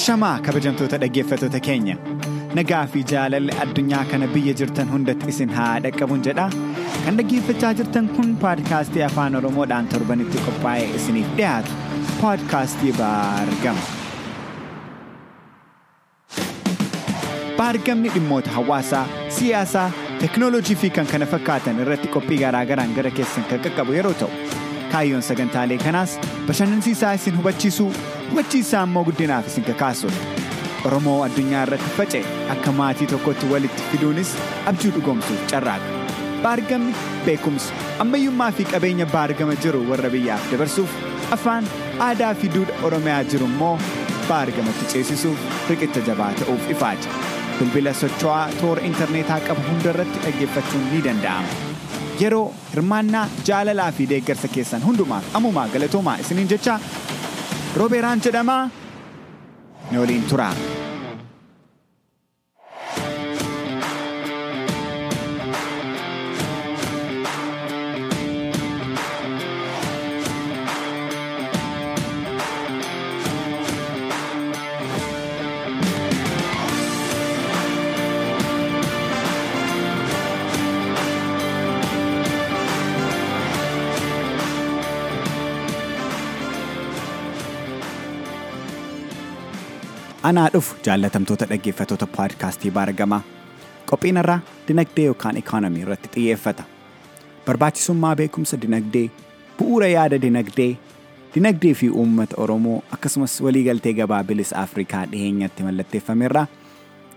Ashamaa kabajamtoota dhaggeeffattoota keenya nagaa fi jaalalli addunyaa kana biyya jirtan hundatti isin haa dhaqqabuun jedha kan dhaggeeffachaa jirtan kun paadkaastii afaan oromoodhaan torbanitti qophaa'ee isiniif dhiyaatu. Paadkaastii baargama. Baargamni dhimmoota hawaasaa siyaasaa teknoolojii fi kan kana fakkaatan irratti qophii garaagaraan gara keessan kan qaqqabu yeroo ta'u kaayyoon sagantaalee kanaas bashannansiisaa isin hubachiisuu hubachiisaa immoo guddinaaf isin kakaasudha. Oromoo addunyaa irratti faca'e akka maatii tokkotti walitti fiduunis abjuu dhugoomsuuf carraaqa. Baargamni beekumsa ammayyummaa fi qabeenya baargama jiru warra biyyaaf dabarsuuf afaan aadaa fi duudha Oromiyaa jiru immoo baargamatti ceesisuuf riqicha jabaa ta'uuf ifaaja. Bilbila socho'aa toora intarneetaa qabu hundarratti dhaggeeffachuun ni danda'ama. Yeroo hirmaannaa jaalalaa fi deeggarsa keessan hundumaaf ammumaa galatoomaa isiniin jecha roobeeraan jedhamaa ni waliin turaa. Anaa dhufu jaallatamtoota dhaggeeffattoota paadkaastii baargamaa qophiin irraa dinagdee yookaan ikoonomii irratti xiyyeeffata. Barbaachisummaa beekumsa dinagdee, bu'uura yaada dinagdee, dinagdee fi uummata Oromoo akkasumas waliigaltee gabaa bilisa Afrikaa dhiheenyatti mallatteeffame irraa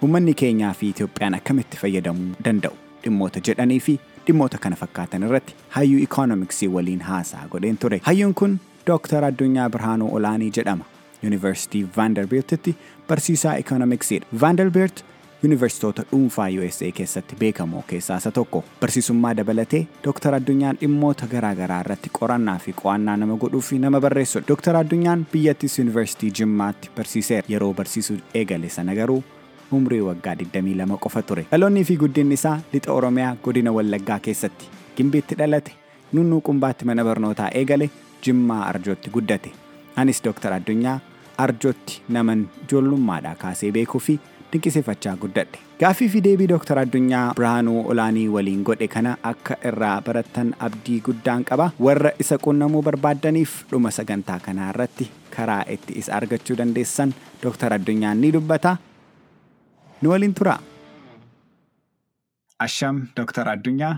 uummanni keenyaa fi Itoophiyaan akkamitti fayyadamuu danda'u dhimmoota jedhanii fi dhimmoota kana fakkaatan irratti hayyuu ikoonomiksii waliin haasaa godheen ture. Hayyuun kun Dooktar Addunyaa Birhaanuu Olaanii jedhama. Yuunivarsiitii Vaandarbeeltitti barsiisaa ikoonomiksiidha. Vaandarbeelt yuunivarsiitoota dhuunfaa USA keessatti beekamoo keessaa isa tokko. Barsiisummaa dabalatee Dooktar Addunyaan dhimmoota garaagaraa irratti qorannaa fi qo'annaa nama godhuu fi nama barreessudha. Dooktar Addunyaan biyyattis yuunivarsiitii Jimmaatti barsiiseera. Yeroo barsiisuu eegale sana garuu umrii waggaa 22 qofa ture. Dhaloonnii fi guddinni isaa lixa Oromiyaa godina Wallaggaa keessatti. Gimbiitti dhalate, nunnuu qumbaatti mana barnootaa eegale, Jimmaa Arjootti guddate. Anis Dooktar Addunyaa arjootti naman ijoollummaadhaa kaasee beekuu fi dinqisiifachaa guddadhe. Gaaffii fi deebii Dooktar Addunyaa Birhaanuu Olaanii waliin godhe kana akka irraa barattan abdii guddaan qaba. Warra isa qunnamuu barbaaddaniif dhuma sagantaa kanaa irratti karaa itti isa argachuu dandeessan Dooktar Addunyaan ni dubbata. Nu waliin tura. Asham Dooktar Addunyaa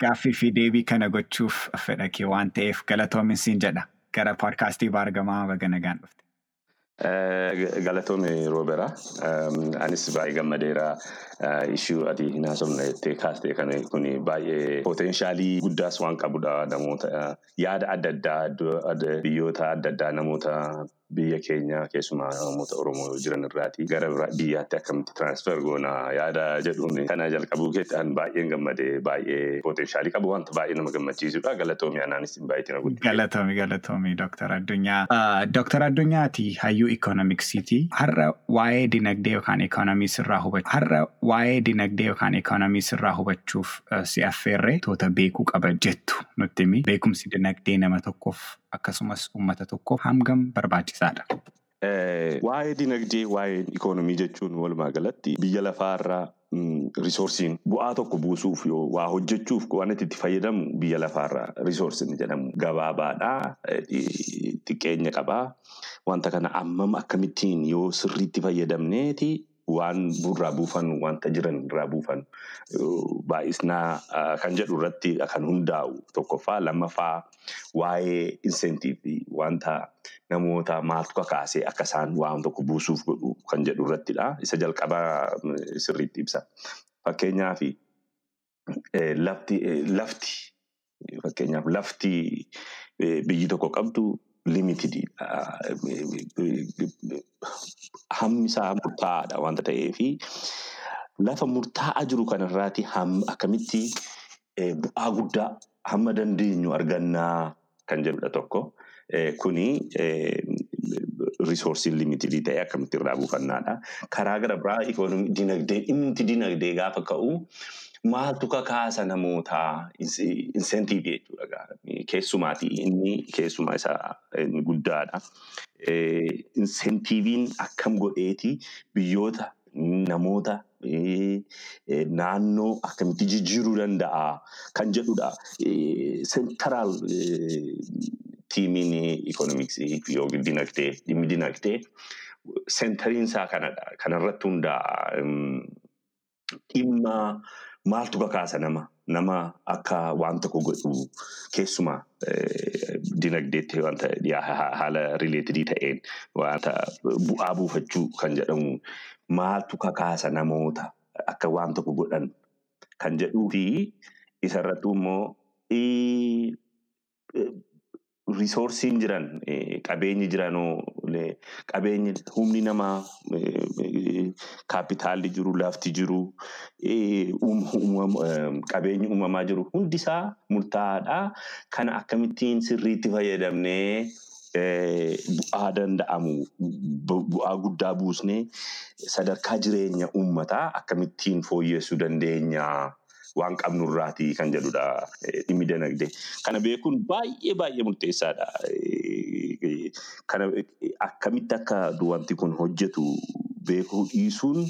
gaaffii fi deebii kana gochuuf fedha kee waan ta'eef galatoomin siin jedha. Gara poodkaastii baargamaa baga nagaan dhufte. Galatoome rooberaa. Anis baay'ee gammadeera ishuu ati hin haasofne jettee kaastee kana kun baay'ee poteenshaalii guddaas waan qabudha namoota yaada adda addaa biyyoota adda addaa namoota biyya keenya keessumaa namoota Oromoo jiran irraati gara biyyaatti akkamitti tiraansfer goona yaada jedhuun kana jalqabuu keessaan baay'een gammade baay'ee poteenshaalii qabu wanta baay'ee nama gammachiisudha galatoomi anaanis baay'ee na guddisa. Galatoomi galatoomi Dooktar Addunyaa. Dooktar Addunyaati hayyuu ikoonomiksiiti. Har'a waa'ee dinagdee yookaan ikoonomii sirraa hubachuu waa'ee dinagdee yookaan ikoonomii sirraa hubachuuf si affeerree toota beekuu qaba jettu nutti himi. Beekumsi dinagdee nama tokkoof akkasumas uummata tokkoof hangam barbaachisaadha. Waa'ee dinagdee, waa'ee ikoonomii jechuun walumaa galatti biyya lafaarraa risoorsiin bu'aa tokko buusuuf yoo waa hojjechuuf waan itti fayyadamu biyya lafaarraa risoorsiin jedhamu gabaabaadhaa xiqqeenya qabaa. Wanta kana ammam akkamittiin yoo sirriitti fayyadamneeti waan irraa buufan wanta jiran irraa buufan baay'isnaa kan jedhu irratti kan hundaa'u tokkoffaa lammaffaa waa'ee insentiivii wanta namoota maaltu kakaasee akka isaan waan tokko buusuuf godhu kan jedhu irrattidha. Isa jalqabaa sirriitti ibsa. Fakkeenyaaf lafti fakkeenyaaf lafti biyyi tokko qabdu limitidii hammi isaa murtaa'aadha wanta ta'eefi lafa murtaa'aa jiru kanarraati akkamitti bu'aa guddaa hamma dandeenyu argannaa kan jedhudha tokko. Kuni risoorsiin limitidii ta'e akkamitti irraa buufannaadha. Karaa gara biraa dinagdee dhimmi dinagdee gaafa ka'u maaltu kakaasa namootaa insentiivii jechuudha. Keessumaati inni keessuma isaa inni guddaadha. Insentiiviin akkam godheeti biyyoota namoota naannoo akkamitti jijjiiruu danda'a kan jedhudha. Seentaraal tiimiin ikoonomiksii yookiin dinagdee dhimmi dinagdee seentariin isaa kanadha. Kanarratti hundaa'a. Dhimma maaltu kakaasa nama nama akka waan tokko godhu keessumaa dinagdeetti wanta haala rileetidii ta'een wanta bu'aa buufachuu kan jedhamu maaltu kakaasa namoota akka waan tokko godhan kan jedhuu fi isarratti immoo riisoorsiin jiran qabeenyi jiranoo qabeenyi humni namaa kaapitaalli jiru lafti jiru qabeenyi uumamaa jiru hundisaa murtaa'aadha. Kana akkamittiin sirriitti fayyadamnee bu'aa danda'amu bu'aa guddaa buusnee sadarkaa jireenya uummataa akkamittiin fooyyessuu dandeenya. Waan qabnurraati kan jedhudha dhimmi dinagdee. Kana beekuun baay'ee baay'ee murteessaadha. Kana akkamitti akka wanti kun hojjetu beekuu dhiisuun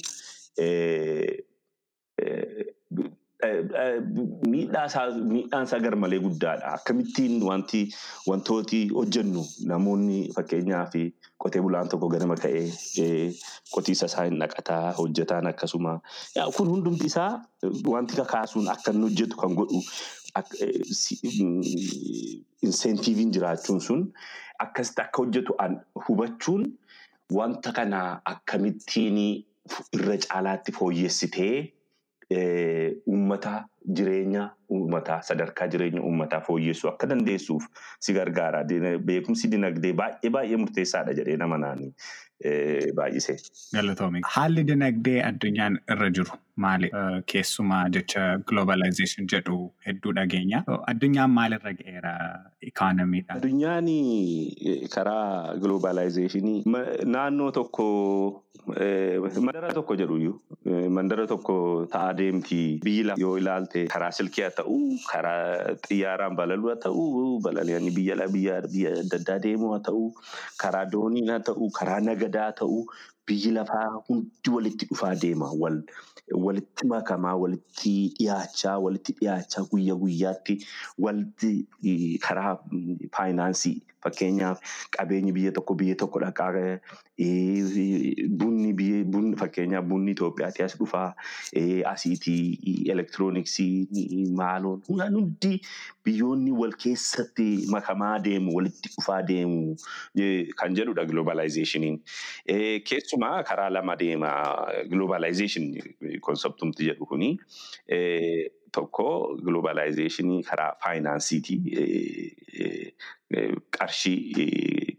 miidhaan isaa garmalee guddaadha. Akkamittiin wanti wantooti hojjennu namoonni fakkeenyaaf qotee bulaan tokko ganama ka'ee qotiisa isaa hin naqataa hojjetaan akkasuma. Kun hundumti isaa wanti kakaasuun akka inni hojjetu kan godhu insentiiviin jiraachuun sun akkasitti akka hojjetu hubachuun wanta kana akkamittiin irra caalaatti fooyyessitee uummata jireenya uummataa sadarkaa jireenya uummataa fooyyessuu akka dandeessuuf si gargaara. Beekumsi dinagdee baay'ee baay'ee murteessaadha jedhee nama naani baay'isee. Galatoomii. Haalli dinagdee addunyaan irra jiru maali? Keessumaa jecha globalization jedhu hedduu dhageenya. Addunyaan maalirra ga'eera ikaanamiidhaan? Addunyaan karaa globalizationii naannoo tokko mandara tokko jedhuyyuu mandara tokko ta'aa deemti biyyi yoo ilaalte karaa silkii haa ta'uu karaa xiyyaaraan balaluu haa ta'uu balali'anii biyya adda addaa deemuu haa ta'uu karaa dooniin haa ta'uu karaa nagadaa haa ta'uu biyyi lafaa hundi walitti dhufaa deema walitti makamaa walitti dhiyaachaa walitti dhiyaachaa guyyaa guyyaatti walitti karaa faayinaansii fakkeenyaaf qabeenyi biyya tokko biyya tokko dhaqaa bunni biyya fakkeenyaaf bunni Itoophiyaatti as dhufaa asiitii elektirooniksii maaloon hundi biyyoonni wal keessatti makamaa deemu walitti dhufaa deemu kan jedhudha globalizationiin. Keessumaa karaa lama deema globalization konseptumti jedhu kuni tokko globalizationii karaa faayinaansiiti. Qarshii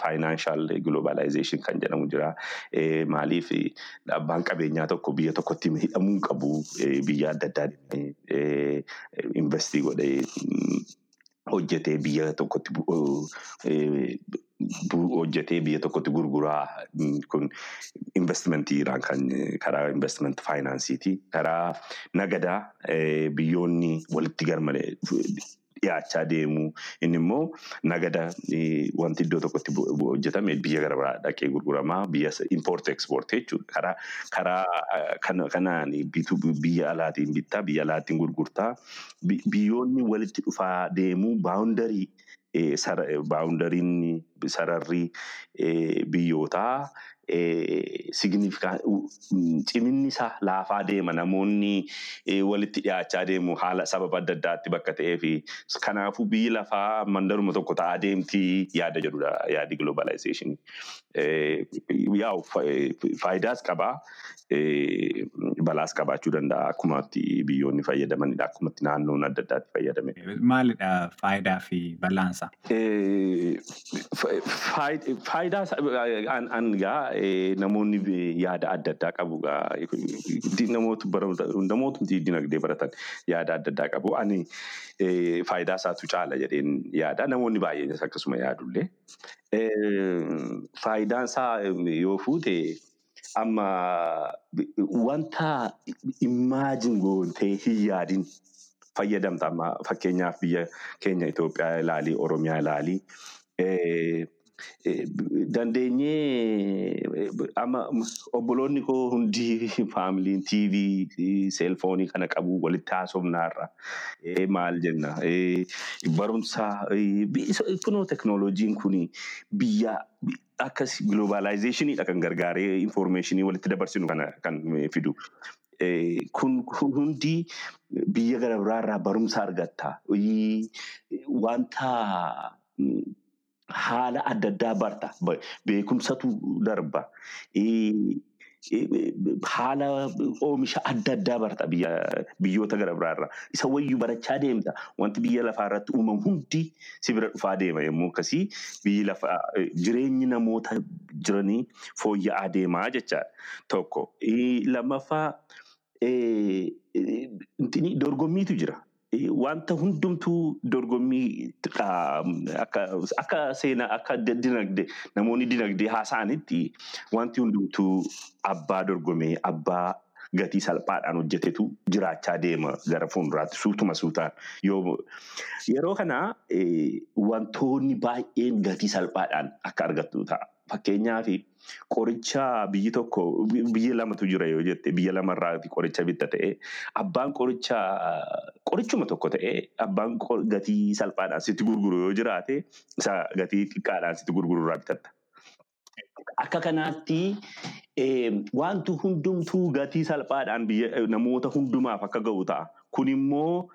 faayinaanshal globalization kan jedhamu jira. Maaliif abbaan qabeenyaa tokko biyya tokkotti hidhamuu qabu biyya adda addaa investii godhee hojjetee biyya tokkotti hojjetee biyya tokkotti gurguraa kun investimentiidhaan kan karaa investment faayinaansiiti. Karaa nagadaa biyyoonni walitti garmalee dhiyaachaa deemu. Inni immoo nagada wanti iddoo tokkotti hojjetame biyya gara biraa dhaqee gurguramaa biyya import export jechuudha. Karaa kanaan biyya alaatiin bittaa biyya alaatiin gurgurtaa biyyoonni walitti dhufaa deemu baawundarii sararri biyyootaa ciminni isaa laafaa deema namoonni walitti dhiyaachaa deemu haala sababa adda addaatti bakka ta'ee fi kanaafuu biyyi lafaa mandaruma tokko ta'aa deemti yaada jedhudha yaadi globalization. Yaa'u faayidaas qabaa balaas qabaachuu danda'a akkuma biyyoonni fayyadamanidha akkuma naannoon adda addaatti fayyadame. Maalidha faayidaa fi balaansa? Faayidaa gaa namoonni yaada adda addaa qabu namootni dinagdee baratan yaada adda addaa qabu. Ani faayidaa isaatu caala jedheen yaada. Namoonni baay'eenis akkasuma yaadullee. Faayidaan isaa yoo fuute amma wanta imaajin goontee hin yaadin fayyadamta amma fakkeenyaaf biyya keenya Itoophiyaa ilaalii Oromiyaa ilaalii eh, eh, dandeenyee amma obboloonni koo hundi faamiliin TV seelfoonii kana qabu walitti haasofnaarra maal jenna barumsa kunoo teknooloojiin kun biyya akkas globalizationidha kan gargaaree informationii walitti dabarsinu kana kan fidu. Kun hundi biyya gara biraarraa barumsa argatta. Wanta haala adda addaa barta. Ba- Beekumsatu darba. Haala oomisha adda addaa barta biyyoota gara biraarraa. Isa wayyuu barachaa deemta. Wanti biyya lafaa irratti uumamu hundi si bira dhufaa deema yommuu akkasii biyyi lafaa eh, jireenyi namoota jiranii fooyya'aa deemaa jechaadha. Tokko. Lammaffaa eh, intini dorgommiitu jira. Eh, Wanta hundumtuu dorgommii akka seenaa akka di- dinagdee namoonni dinagdee haasa'anitti wanti hundumtuu abbaa dorgomee abbaa gatii salphaadhaan hojjetetu jiraachaa deema gara fuulduraatti suutuma suutaan yoo yeroo kana eh, wantoonni baay'een gatii salphaadhaan akka argattu ta'a. Fakkeenyaaf qoricha biyyi tokko bi- biyya lamatu jira yoo jette biyya lamarraa qoricha bitta ta'e abbaan qoricha qorichuma tokko ta'e abbaan gatii salphaadhaan sitti gurguru yoo jiraate isa gatii xiqqaadhaan sitti gurguru irraa bitatta. Akka kanaatti wanti hundumtuu gatii salphaadhaan namoota hundumaaf akka ga'u ta'a. Kun immoo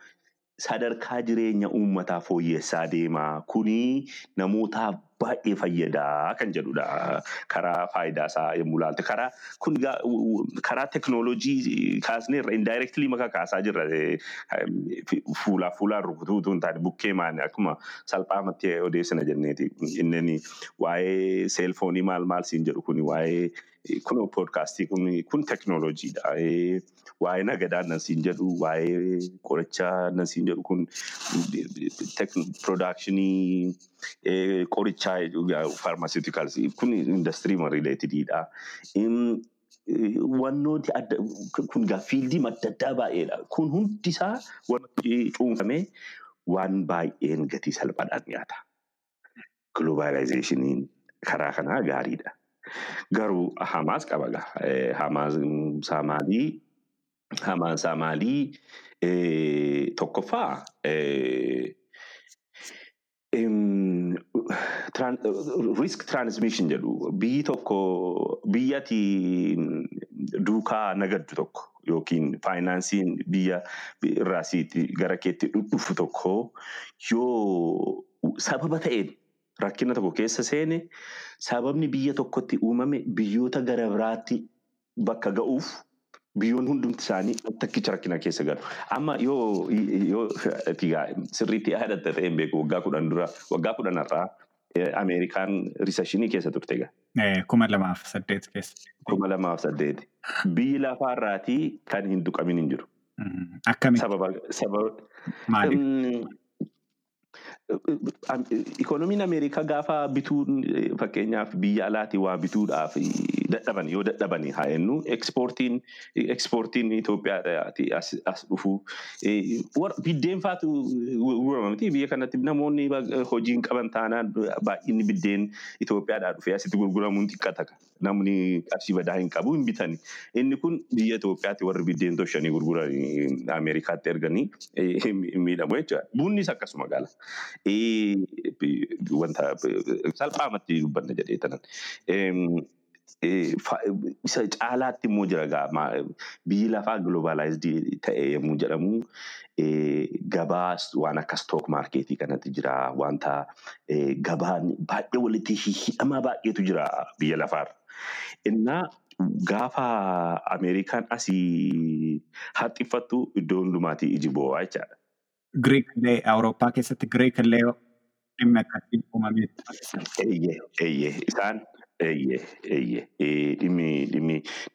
sadarkaa jireenya uummataa fooyyessaa deema. Kuni namootaaf baay'ee fayyadaa kan jedhudha. Karaa faayidaa isaa yommuu ilaalte. Karaa kun karaa teknooloojii kaasneerra indirectly maka kaasaa jirra. Fuulaa fuulaan rukutuu utuu hin taane bukkee maani akkuma salphaamatti odeessina jenneeti. Inni waa'ee seelfoonii maal maal siin jedhu kuni waa'ee kun poodkaastii kun kun teknooloojiidha. Waa'ee nagadaan nan siin jedhu waa'ee qorichaa nan siin jedhu kun piroodakshinii qorichaa faarmaasiitikaalsi kun indastirii riileetididha. Wannooti adda kun gaa fiildii adda addaa baay'eedha. Kun hundi isaa wanti cuunfamee waan baay'een gatii salphaadhaan dhiyaata. Globalizationii karaa kanaa gaariidha. Garuu hamaas qaba gaa. Eh? Hamaan isaa maalii? Eh, Tokkoffaa eh, em, tran- risk transmission jedhu biyyi tokko biyya ati duukaa nagaddu tokko yookiin faayinaansiin biyya irraa siiti gara keetti dhufu tokko yoo sababa ta'een rakkina tokko keessa seene sababni biyya tokkotti uumame biyyoota gara biraatti bakka ga'uuf biyyoon hundumti isaanii takkicha rakkina keessa galu. Amma yoo sirriitti yaadatta ta'een beeku waggaa kudhan dura waggaa kudhan irraa Ameerikaan riseshinii keessa turte gaa. Eh, kuma lamaaf saddeet keessa. kuma lamaaf saddeet. Biyyi lafaarraatii kan hin tuqamin hin jiru. Mm, Akkami Sababa sababa maaliif? Ikoonomiin Ameerikaa gaafa bituun eh, fakkeenyaaf biyya alaatii waa bituudhaaf dadhaban yoo dadhaban haa jennu ekspoortiin ekspoortiin Itoophiyaadhaati as dhufu biddeen faatu gurgurama miti biyya kanatti namoonni ba- hojii hin qaban taanaan baay'inni biddeen Itoophiyaadhaa dhufee asitti gurguramuun xiqqata. Namni qarshii badaa hin qabu hin bitani. Inni kun biyya Itoophiyaatti warri biddeen toshanii gurguran Ameerikaatti erganii miidhamu jechuudha. Bunnis akkasuma gaala. Wanta salphaamatti dubbanna jedhee tanan. Isa caalaatti immoo jira gaa biyyi lafaa globalized ta'e yommuu jedhamu eh, gabaa waan akka stock marketii kanatti jira wanta gabaan baay'ee walitti hidhamaa baay'eetu jira biyya lafaarra. Innaa gaafa Ameerikaan asii haxxiffattu iddoo hundumaatii iji boo'aa jechaadha. Giriik illee Awurooppaa keessatti Giriik illee dhimma akkasiin uumameetti. Eeyyee, isaan eeyyee, eeyyee, ee, dhimmi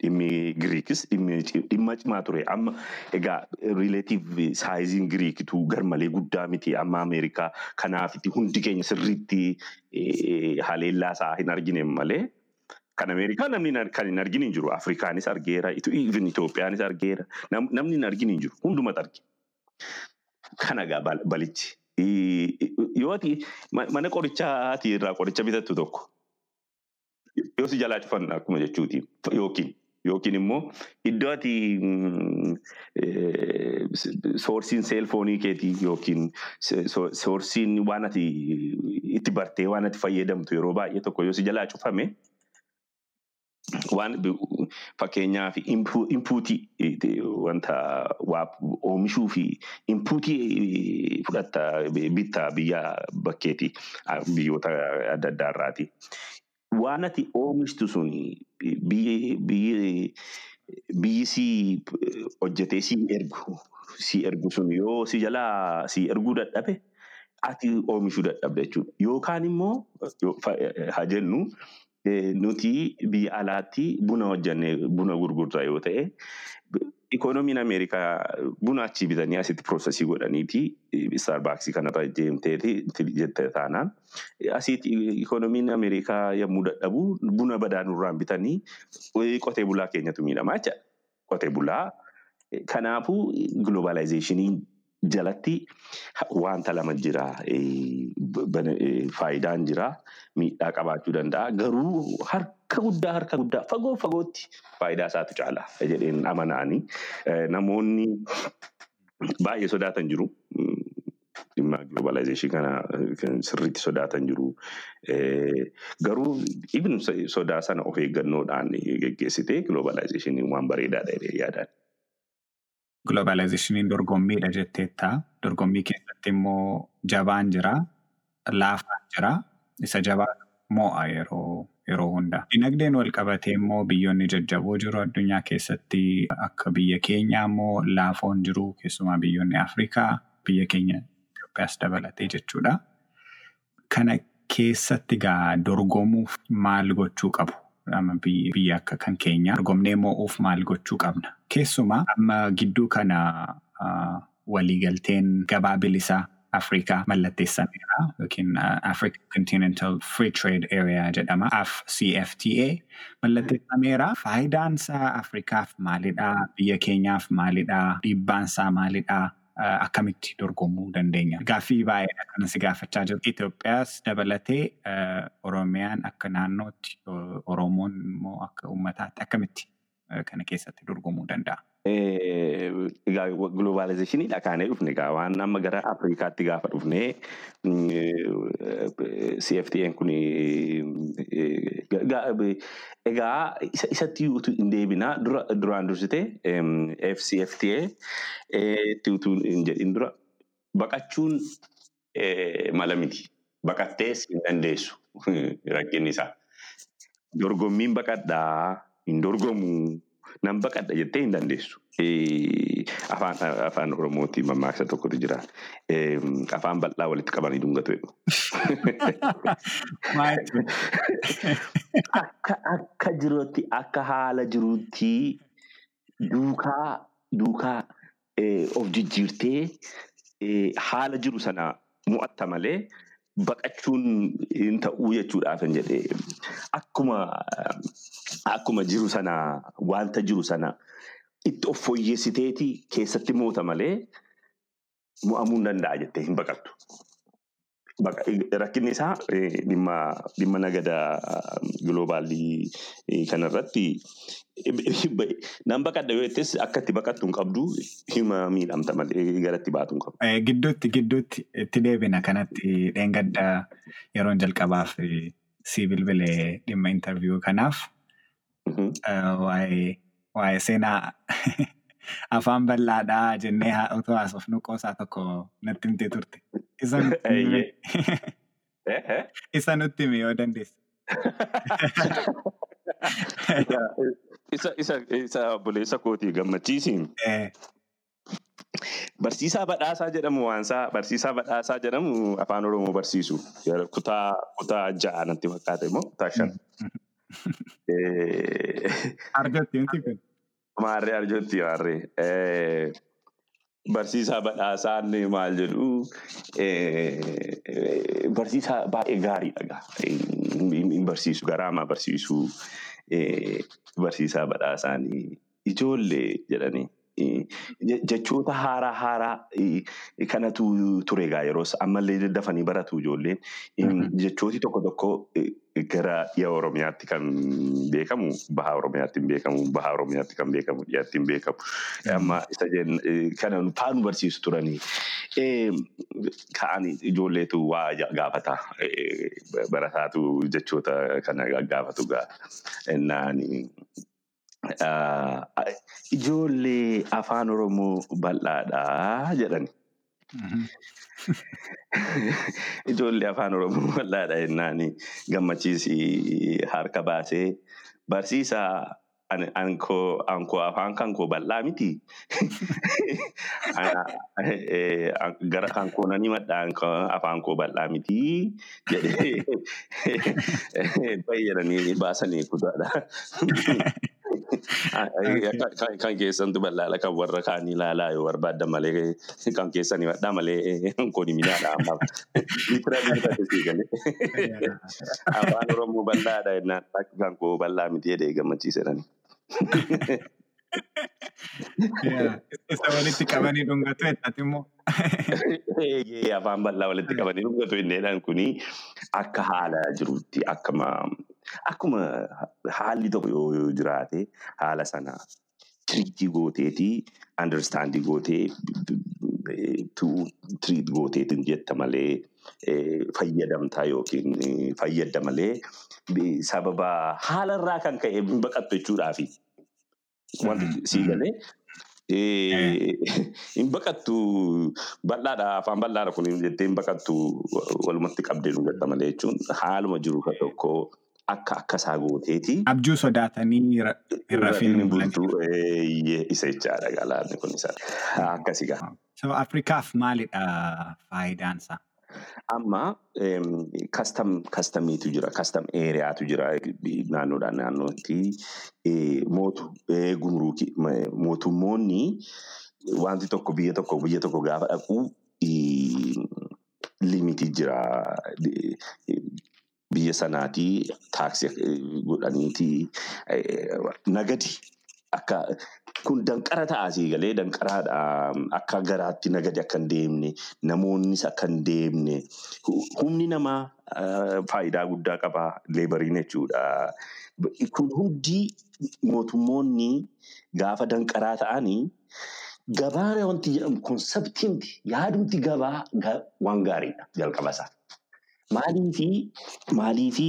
dhimmi Giriikis dhimma cimaa ture. Amma egaa riileetiiv saayiziin Giriikitu garmalee guddaa miti. Amma Ameerikaa kanaafiti hundi keenya sirriitti ee, haleellaa isaa hin argine malee Kan Ameerikaa namni kan hin argin hin jiru. Afrikaanis argeera. Itoophiyaanis argeera. Nam- Namni hin argin hin jiru. Hundumatu arge. Kana egaa bal- balichi. Eh, Yoo mana qorichaati irraa qoricha bitattu tokko yoo si jalaa cufan akkuma jechuuti yookiin yookiin immoo iddoo ati mm, eh, soorsiin seelfoonii keetii yookiin soorsiin waan ati itti bartee waan ati fayyadamtu yeroo baay'ee tokko yoo si jalaa cufame waan fakkeenyaaf inpuutii wanta oomishuu fi inpuutii fudhatta bitta biyya bakkeeti ah, biyyoota adda addaa irraati. Waan ati oomishtu sun biyyi si hojjetee si ergu si ergu sun yoo si jalaa si erguu dadhabe ati oomishuu dadhabde jechuudha. Yookaan immoo fa- haa jennu eh, nuti biyya alaatti buna hojjannee buna gurgurra yoo ta'e ikoonomiin Ameerikaa buna achii bitanii asitti piroosesii godhaniiti istaarbaaksii kanarra deemteeti jette taanaan asitti ikoonomiin Ameerikaa yommuu dadhabu buna badaanurraan bitanii eh, qotee bulaa keenyatu miidhamaa jecha qotee bulaa eh, kanaafuu globalizeeshiniin jalatti wanta lama jira eh, faayidaan jira miidhaa qabaachuu danda'a. Garuu harka guddaa harka guddaa fagoo fagootti faayidaa isaatu caala jedheen amanaani. Eh, namoonni baay'ee sodaatan jiru. Mm, dhimma globalizeeshinii kana kan sirriitti sodaatan jiru. Eh, garuu so- sodaa sana of eeggannoodhaan geggeessitee globalizeeshiniin waan bareedaadha jedhee yaadaan. Globalizeeshiniin dorgommiidha jetteetta. Dorgommii keessatti immoo jabaan jira, laafaan jira. Isa jabaa mo'a yeroo yeroo hunda. Dinagdeen wal qabatee immoo biyyoonni jajjaboo jiru addunyaa keessatti akka biyya keenyaa immoo laafoon jiru keessumaa biyyoonni Afrikaa biyya keenya Itoophiyaas dabalatee jechuudha. Kana keessatti gaa dorgomuuf maal gochuu qabu? Biyya akka kan keenya dorgomnee moo'uuf maal gochuu qabna? Keessumaa amma gidduu kana waliigalteen gabaa bilisaa Afrikaa mallatteessameera yookiin ah, African Continental Free Trade Area jedhama AfCFTA mallatteessameera. Faayidaan isaa Afrikaaf maalidha? Biyya keenyaaf maalidha? Dhiibbaan isaa maalidha? Akkamitti dorgomuu dandeenya? Gaaffii baay'eedha kan si gaafachaa jiru. Itoophiyaas dabalatee ah, Oromiyaan akka naannootti Oromoon immoo akka uummataatti akkamitti kana keessatti dorgomuu danda'a? Eh, Egaa globalizeeshiniidha kaanee dhufne egaa waan amma gara Afrikaatti gaafa dhufne eh, CFTA'n kun eh, ga- ga- egaa isa- isatti utuu hin deebinaa dura duraan dursite FCFTA eh, itti utuu hin jedhin dura baqachuun eh, mala miti. Baqattees hin dandeessu rakkinni isaa. Dorgommiin baqadhaa hin dorgomu nan baqadha jettee hin dandeessu. Eh, Afaan afaan Oromootti mammaaksa tokkotu jira. Eh, Afaan bal'aa walitti qabanii jechuudha? Akka akka jirutti akka haala jirutti duukaa duukaa of jijjiirtee haala jiru sana mo'atta malee baqachuun hin ta'uu jechuudhaaf hin jedhee akkuma akkuma jiru sana wanta jiru sana itti of fooyyessiteeti keessatti moota malee mo'amuu hin danda'a jettee hin baqattu. Rakkinni isaa eh, dhimma nagada giloobaalii kanarratti nan baqadha yoo jettes akka itti baqattu hin qabdu hima miidhamta malee gara itti baatu hin qabdu. Eh, Gidduutti gidduutti itti deebina kanatti dheengadda yeroon jalqabaaf eh, si bilbilee dhimma intarviyuu kanaaf Mhm. eh, waa'ee seenaa afaan bal'aadhaa jennee haa- otoo haasofnu qoosaa tokko natti himtee turte. Isa nutti himi eh? isa nutti himi yoo dandeesse. Isa isa isa obboleessa kootii gammachiisiin barsiisaa badhaasaa jedhamu waansaa barsiisaa badhaasaa jedhamu afaan oromoo barsiisu kutaa kutaa ja'a natti fakkaate immoo kutaa shan. Arjotti miti kun. Maarree arjooti maarree. Eh, barsiisaa badhaasaan maal jedhu barsiisaa baay'ee gaariidha. Hin barsiisu garaamaa barsiisuu barsiisaa badhaasaan ijoollee jedhanii jechoota haaraa haaraa kanatu ture egaa yeroo ammallee dafanii baratu ijoolleen jechooti tokko tokko gara dhiya Oromiyaatti kan beekamu baha Oromiyaatti hin beekamu baha Oromiyaatti kan beekamu dhiyaatti hin beekamu amma isa kana faanu barsiisu turanii ka'anii ijoolleetu waa gaafata barataatu jechoota kana gaafatu gaa ijoollee afaan oromoo bal'aadhaa jedhani. Ijoollee afaan oromoo bal'aadha jennaan gammachiisi harka baasee barsiisaa ankoo afaan kan koo bal'aa miti. Gara kan koo nani madda afaan koo bal'aa miti jedhee fayyadanii baasanii kutaadha. Kan keessantu bal'aadha kan warra kaanii ilaalaa yoo barbaadda malee kan keessanii maddaa malee kooni minaadha amma. Litira litira keessii galee. Afaan Oromoo bal'aadha jennaan kan koo bal'aa miti jedhee gammachiisedhani. Isa walitti qabanii dhungatu jettati immoo. Afaan bal'aa walitti qabanii dhungatu inneedhaan kuni akka haala jirutti akkuma akkuma haalli tokko yoo jiraate haala sana tiriitii gooteeti understandii gootee tiriit gooteetiin jetta malee fayyadamtaa yookiin fayyadda malee sababa haalarraa kan ka'e baqattu jechuudhaafi. Wanti sii galee hin baqattu bal'aadha afaan bal'aadha kun jettee hin baqattu walumatti qabdee nu gadda malee jechuun haaluma jiru ka tokko akka akkasaa gooteeti. Abjuu sodaatanii hin rafin bultuu isa jechaadha galaanni kun isa akkasi gaa. So Afrikaaf maalidha faayidaansaa? Amma kastam kastamiitu jira kastam eeriyaatu jira naannoodhaan naannootti mootu gumruuki mootummoonni wanti tokko biyya tokko biyya tokko gaafa dhaqu limitii jira biyya sanaatii taaksii godhaniiti. Nagadi akka kun danqara ta'asii galee danqaraadha. Akka garaatti nagadi akka hin deemne namoonnis akka hin deemne. Humni namaa faayidaa guddaa qaba leebariin jechuudha. Kun hundi mootummoonni gaafa danqaraa ta'anii gabaa wanti jedhamu konseptiimti yaadumti gabaa waan gaariidha jalqabasaa. Maaliifi maaliifi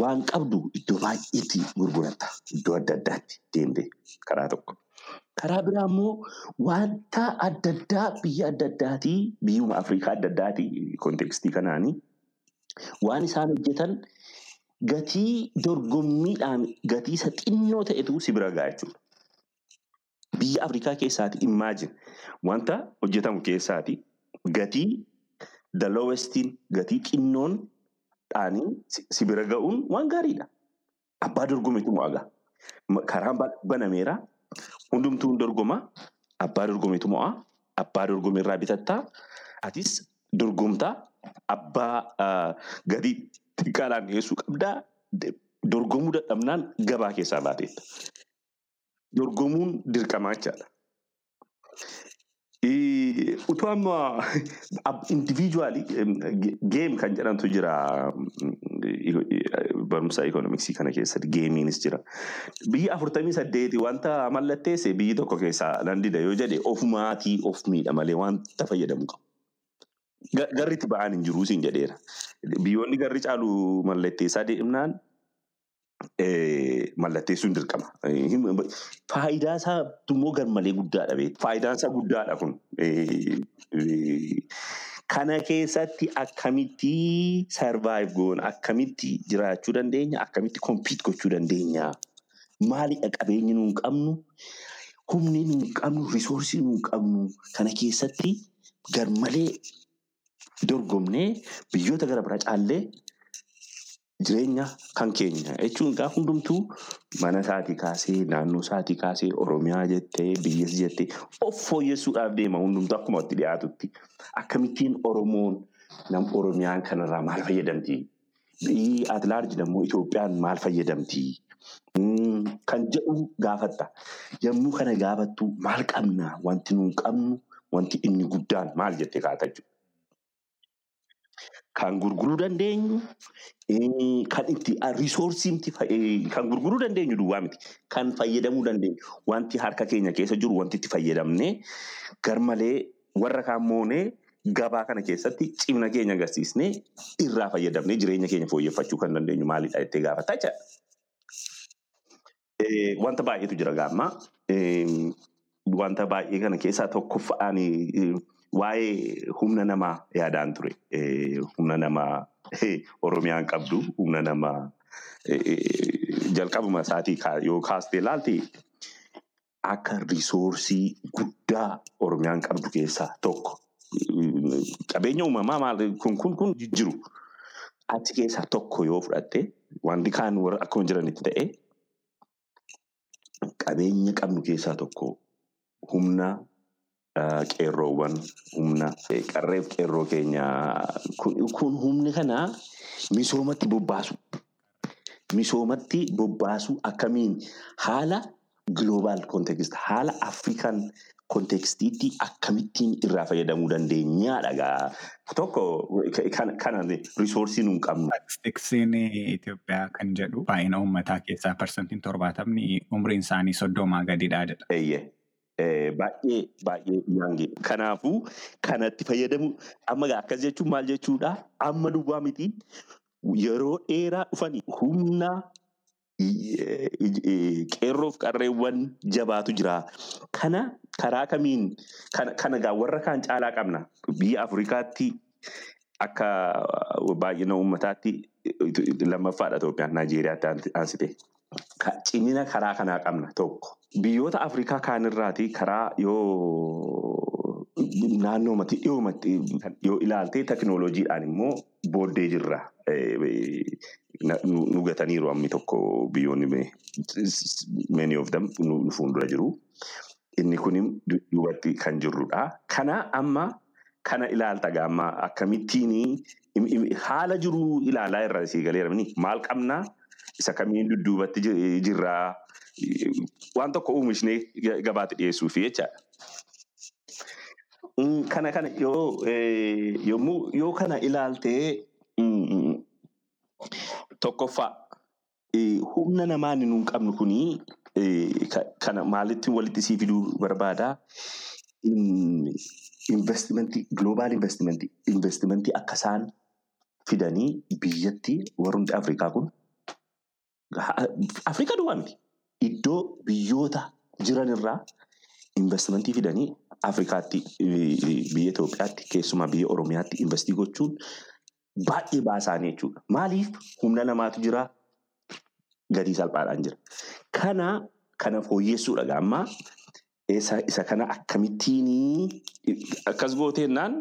waan qabdu iddoo baay'eetti gurguratta iddoo adda addaatti deemtee karaa tokko. Karaa biraa immoo wanta adda addaa biyya adda addaatii biyyuma Afrikaa adda addaatii kontekstii kanaanii waan isaan hojjetan gatii dorgommiidhaan gatii isa xinnoo ta'etu si bira ga'a jechuudha. Biyya Afrikaa keessaati imagine wanta hojjetamu keessaati gatii the lowestiin gatii xinnoon dhaanii si bira ga'uun waan gaariidha. Abbaa dorgometu mo'aga. Karaan banameera. Hundumtuu dorgoma. Abbaa dorgometu mo'a. Abbaa dorgomeerraa bitattaa. Atis dorgomtaa. Abbaa gatii xiqqaadhaan dhiyeessuu qabdaa. Dorgomuu dadhabnaan gabaa keessaa baateetta. Dorgomuun dirqamaa jechaadha. Utuu amma individually game kan jedhamtu jira barumsa ikoonoomiksii kana keessatti geemiinis jira. Biyya afurtamii saddeeti wanta mallatteesse biyyi tokko keessaa nan dida yoo jedhe ofumaatii of miidha malee wanta fayyadamu qabu. Garri itti ba'aan hin jiruu siin jedheera. Biyyoonni garri caalu mallatteessaa deemnaan mallatteessuun dirqama. Faayidaa isaa immoo garmalee guddaadha beektu. Faayidaan isaa guddaadha kun. Kana keessatti akkamitti sarvaayiv goona akkamitti jiraachuu dandeenya akkamitti kompiit gochuu dandeenya maalidha qabeenyi nuun qabnu humni nuun qabnu risoorsii nuun qabnu kana keessatti garmalee dorgomnee biyyoota gara biraa caallee jireenya kan keenya. Jechuun egaa hundumtuu mana isaatii kaasee naannoo isaatii kaasee oromiyaa jettee biyyas jettee of fooyyessuudhaaf deema hundumtuu akkuma itti dhiyaatutti. Akkamittiin oromoon nam oromiyaan kanarraa maal fayyadamti biyyi atilaarji immoo Itoophiyaan maal fayyadamti kan jedhu gaafatta. Yommuu kana gaafattu maal qabna? Wanti nuun qabnu wanti inni guddaan maal jettee kaata jechuudha. Kan gurguruu dandeenyu kan itti riisoorsiimti kan gurguruu dandeenyu duwwaa miti kan fayyadamuu dandeenyu wanti harka keenya keessa jiru wanti itti fayyadamnee garmalee warra kaan moonee gabaa kana keessatti cimna keenya agarsiisnee irraa fayyadamnee jireenya keenya fooyyeffachuu kan dandeenyu maalidha jettee gaafatta jechaadha. Wanta baay'eetu jira gaamma. Wanta baay'ee kana keessaa tokkoffaan waa'ee humna namaa yaadaan ture. Humna namaa Oromiyaan qabdu humna namaa jalqabuma isaatii yoo kaastee ilaalte akka riisoorsii guddaa Oromiyaan qabdu keessaa tokko. Qabeenya uumamaa maal kun kun kun jiru. Achi keessaa tokko yoo fudhatte wanti kaan akkuma jiranitti ta'e qabeenya qabnu keessaa tokko humna qeerroowwan humna qarreef qeerroo keenya kun humni kana misoomatti bobbaasu. Misoomatti bobbaasu akkamiin haala global context haala afrikan kontekstiitti akkamittiin irraa fayyadamuu dandeenyaadha. Tokko kana riisoorsii nuun qabnu. Statistiksiin Itoophiyaa kan jedhu baay'ina uummataa keessaa parsantiin torbaatamni umriin isaanii soddomaa gadidha jedha. Eeyyee. Baay'ee baay'ee yaange. Kanaafuu kanatti fayyadamu amma akkas jechuun maal jechuudha amma duwwaa miti yeroo dheeraa dhufanii humna qeerroof qarreewwan jabaatu jira. Kana karaa kamiin kana gaa warra kaan caalaa qabna. Biyya Afrikaatti akka baay'ina uummataatti lammaffaadha Itoophiyaan Naayijeeriyaatti aansite. Cimina karaa kanaa qabna tokko. Biyyoota Afrikaa kaanirraati karaa yoo naannoomatti dhiyoomatti yoo ilaalte teknooloojiidhaan immoo booddee jirra. Nu gataniiru ammi tokko biyyoonni many of them nu fuuldura jiru. Inni kun duubatti kan jirrudha. Kana amma kana ilaalta gaamma akkamittiin haala jiru ilaalaa irra sii galeera maal qabnaa isa kamiin dudduubatti jirraa waan tokko oomishnee gabaatti dhiyeessuufi jechaadha. Kana kana yoo yoo kana ilaaltee tokkoffaa humna namaa inni nuun qabnu kunii kana maalitti walitti sii fiduu barbaadaa investimentii global investimentii investimentii akka isaan fidanii biyyatti warrumti Afrikaa kun Afrikaa duwwaa miti iddoo biyyoota jiran irraa investimentii fidanii Afrikaatti biyya Itoophiyaatti keessumaa biyya Oromiyaatti investii gochuun baay'ee baasaanii jechuudha. Maaliif humna namaatu jira gatii salphaadhaan jira. Kana kana fooyyessuudha gaammaa isa kana akkamittiin akkas gooteennaan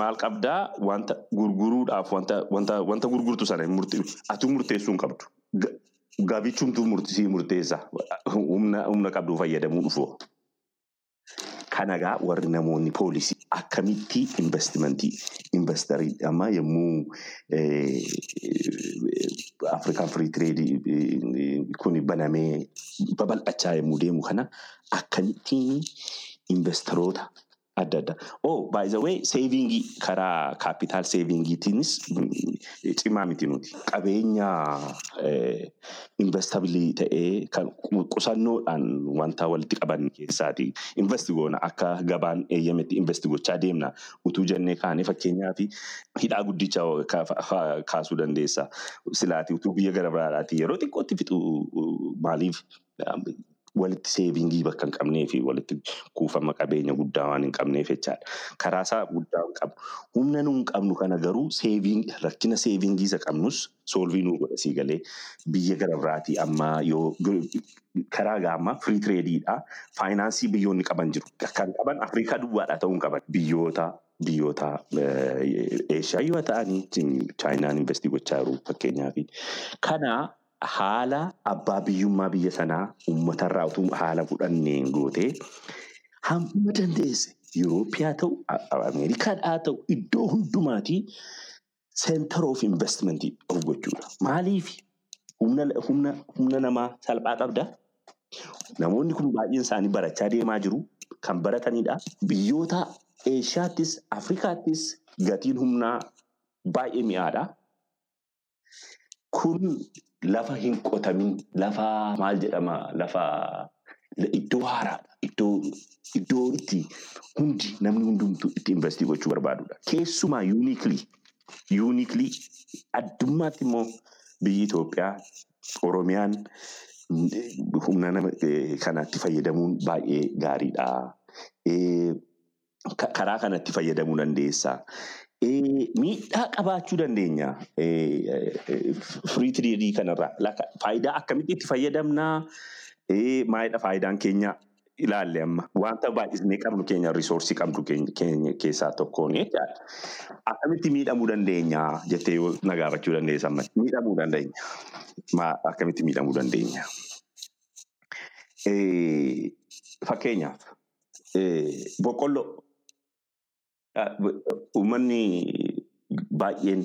maal qabdaa wanta gurguruudhaaf wanta gurgurtu sana atu murteessuu hin qabdu. Gabichumtuu murtisii murteessa humna qabdu fayyadamuu dhufoo. Kanagaa warri namoonni poolisii akkamitti investimentii investarii amma yommuu Afrikaan firii tireedii kun banamee babal'achaa yommuu deemu kana akkamittiin investoroota adda addaa. Oh by the way seevingii karaa kaapitaal seevingiitiinis cimaa miti nuti. Qabeenya investabilii ta'ee kan qusannoodhaan wanta walitti qaban keessaati. Investi goona akka gabaan eeyyametti investi gochaa deemna. Utuu jennee kaanee fakkeenyaaf hidhaa guddicha kaasuu dandeessa. Silaati utuu biyya gara biraadhaati yeroo xiqqootti fixu maaliif walitti seevingii bakka hin qabnee fi walitti kuufama qabeenya guddaa waan hin qabneef jechaadha. Karaa isaa guddaa hin qabu. Humna nu hin qabnu kana garuu rakkina seevingii isa qabnus soolvii nuu godha sii galee biyya gara biraatii amma yoo karaa gaammaa firii tireediidha. Faayinaansii biyyoonni qaban jiru. Kan qaban Afrikaa duwwaadhaa ta'uu hin qaban. Biyyoota biyyoota Eeshiyaa yoo ta'anii Chaayinaan investii gochaa jiru fakkeenyaaf. Kana haala abbaa biyyummaa biyya sanaa uummatarraa utuu haala fudhanneen gootee hamma dandeesse Yuuroopiyaa ta'u Ameerikaadhaa ta'u iddoo hundumaatii center of investment of gochuudha. Maaliif humna namaa salphaa qabda. Namoonni kun baay'een isaanii barachaa deemaa jiru. Kan baratanidha. Biyyoota Eeshiyaattis Afrikaattis gatiin humnaa baay'ee mi'aadha. Kun lafa hin qotamin lafa maal jedhama lafa iddoo haaraadha. Iddoo itti hundi namni hundumtuu itti investii gochuu barbaadudha. Keessumaa yuuniklii yuuniklii addummaatti immoo biyyi Itoophiyaa Oromiyaan humna nama kanatti fayyadamuun baay'ee gaariidha. Karaa kanatti fayyadamuu dandeessa. Miidhaa qabaachuu dandeenya. Firii tiriidii kanarraa faayidaa akkamitti itti fayyadamnaa? Maalidha faayidaan keenya? ilaalle amma wanta baay'isnee qabnu keenya risoorsii qabnu keessaa tokkoon jechaadha. Akkamitti miidhamuu dandeenya jettee yoo na gaafachuu dandeessa amma miidhamuu dandeenya. Akkamitti miidhamuu dandeenya? Fakkeenyaaf boqqolloo uummanni baay'een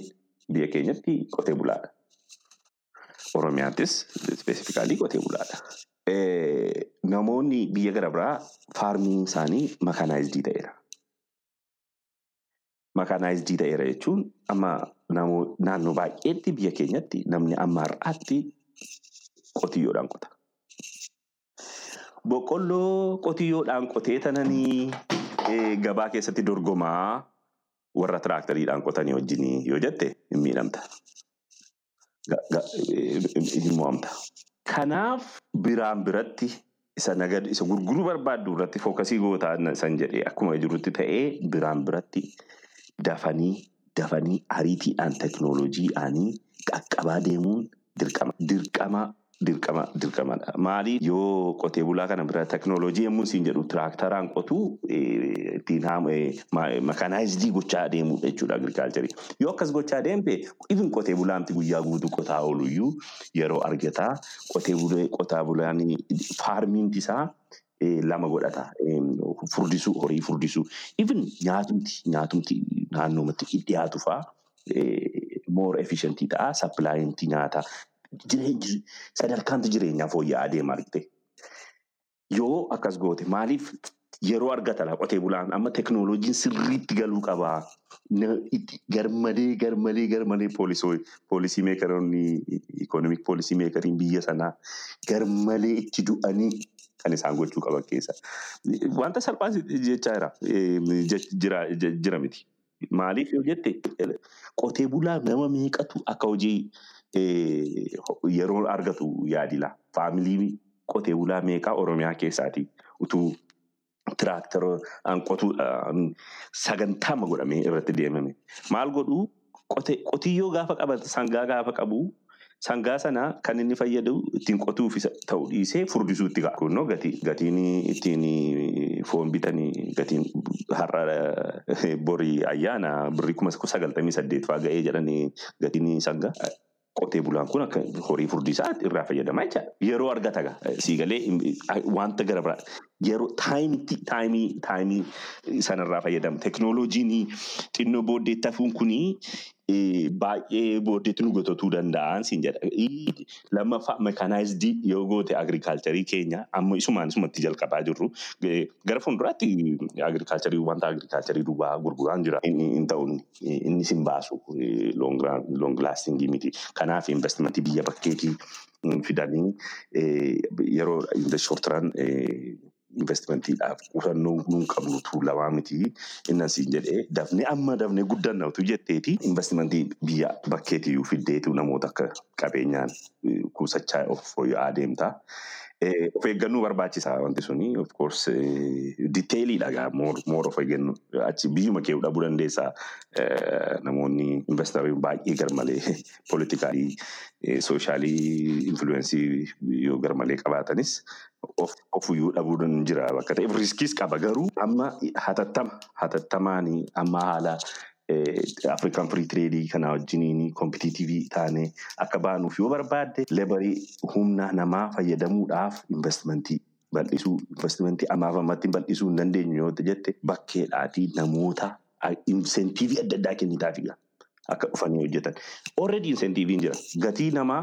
biyya keenyatti qotee bulaadha. Oromiyaattis ispeesifikaalii qotee bulaadha. Namoonni biyya gara biraa faarmiin isaanii makanaayizidii ta'eera. Makanaayizidii ta'eera jechuun amma naannoo baay'eetti biyya keenyatti namni amma har'aatti qotiyyoodhaan qota. Boqqolloo qotiyyoodhaan qotee tananii gabaa keessatti dorgomaa warra tiraakteriidhaan qotanii wajjin yoo jette hin miidhamta. Hin mo'amta. Kanaaf biraan biratti isa nagad isa gurguruu barbaaddu irratti fookasii gootaa san jedhee akkuma jirutti ta'ee biraan biratti dafanii dafanii ariitiidhaan teknooloojiidhaanii qaqqabaa deemuun dirqama. Dirqama dirqama dirqamadha. Maaliif yoo qotee bulaa kana bira teknooloojii yommuu siin jedhu tiraaktaraan qotuu ittiin makanaayizidii gochaa deemudha jechuudha agirikaalcharii. Yoo akkas gochaa deemte ifin qotee bulaamti guyyaa guutuu qotaa ooluyyuu yeroo argataa qotee qotaa bulaan faarmiinti isaa lama godhata. Furdisuu horii furdisuu. Ifin nyaatumti nyaatumti naannoomatti dhiyaatu fa'aa more efficientii ta'a sappilaayinti nyaataa. Jireenyi sadarkaanti jireenyaa fooyya'aa deema argite. Yoo akkas goote maaliif yeroo argata qotee bulaan amma teknooloojiin sirriitti galuu qabaa. Garmalee garmalee garmalee poolisii meekaroonni ikoonomik poolisii meekariin biyya sanaa garmalee itti du'anii kan isaan gochuu qaban keessa. Wanta salphaa jechaa jira miti. Maaliif yoo jette qotee bulaa nama meeqatu akka hojii yeroo argatu yaadila. Faamilii qotee bulaa meeqaa Oromiyaa keessaati utuu tiraaktara qotuu sagantaama godhamee irratti deemame. Maal godhuu qotiyyoo gaafa qabatu sangaa gaafa qabu sangaa sana kan inni fayyadu ittiin qotuuf ta'u dhiisee furdisuutti ka'a. Kunoo gatiin ittiin foon bitanii gatiin har'a borii ayyaana birrii kuma sagaltamii saddeet fa'aa ga'ee jedhanii gatiin sangaa. Qotee bulaan kun akka horii furdisaa irraa fayyadamaa jechaadha. Yeroo argata siigalee wanta gara biraa yeroo taayimitti taayimii sanarraa fayyadamu. Teknooloojiin xinnoo booddeetti hafuun kunii baay'ee booddeetti nu gototuu danda'an siin jedha. Lammaffaa mekanaayizidii yoo goote agirikaalcharii keenya amma isumaan isumatti jalqabaa jirru gara fuulduraatti agirikaalcharii wanta agirikaalcharii duwwaa gurguraan jira. Hin ta'u innis hin baasu loong laastingii miti. Kanaaf investimentii biyya bakkeetii fidanii yeroo shortiran investimentiidhaaf qusannoo nuun qabnu tuulamaa miti. Innan siin jedhee dafnee amma dafnee guddanna utuu jetteeti investimentii biyya bakkeetiyyuu fiddeetu namoota akka qabeenyaan kuusachaa of fooyya'aa deemta. Eh, Of eeggannoo barbaachisaa wanti suni of course diteeliidha gaa more of eeggannoo achi biyyuma kee dhabuu dandeessaa Eh, namoonni investoroonni baay'ee garmalee politikaalii soshaalii influensii yoo garmalee qabaatanis of ofuyyuu dhabuu jira bakka ta'eef riskiis qaba garuu amma hatattama hatattamaanii amma haala Afrikaan firii tireedii kana wajjiniin kompitiitivii taanee akka baanuuf yoo barbaadde lebarii humna namaa fayyadamuudhaaf investmentii bal'isuu investmentii ammaaf ammatti bal'isuu hin dandeenyu yoo jette bakkeedhaatii namoota insentiivii adda addaa kennitaafi akka dhufanii hojjetan. Already insentiiviin jira. Gatii namaa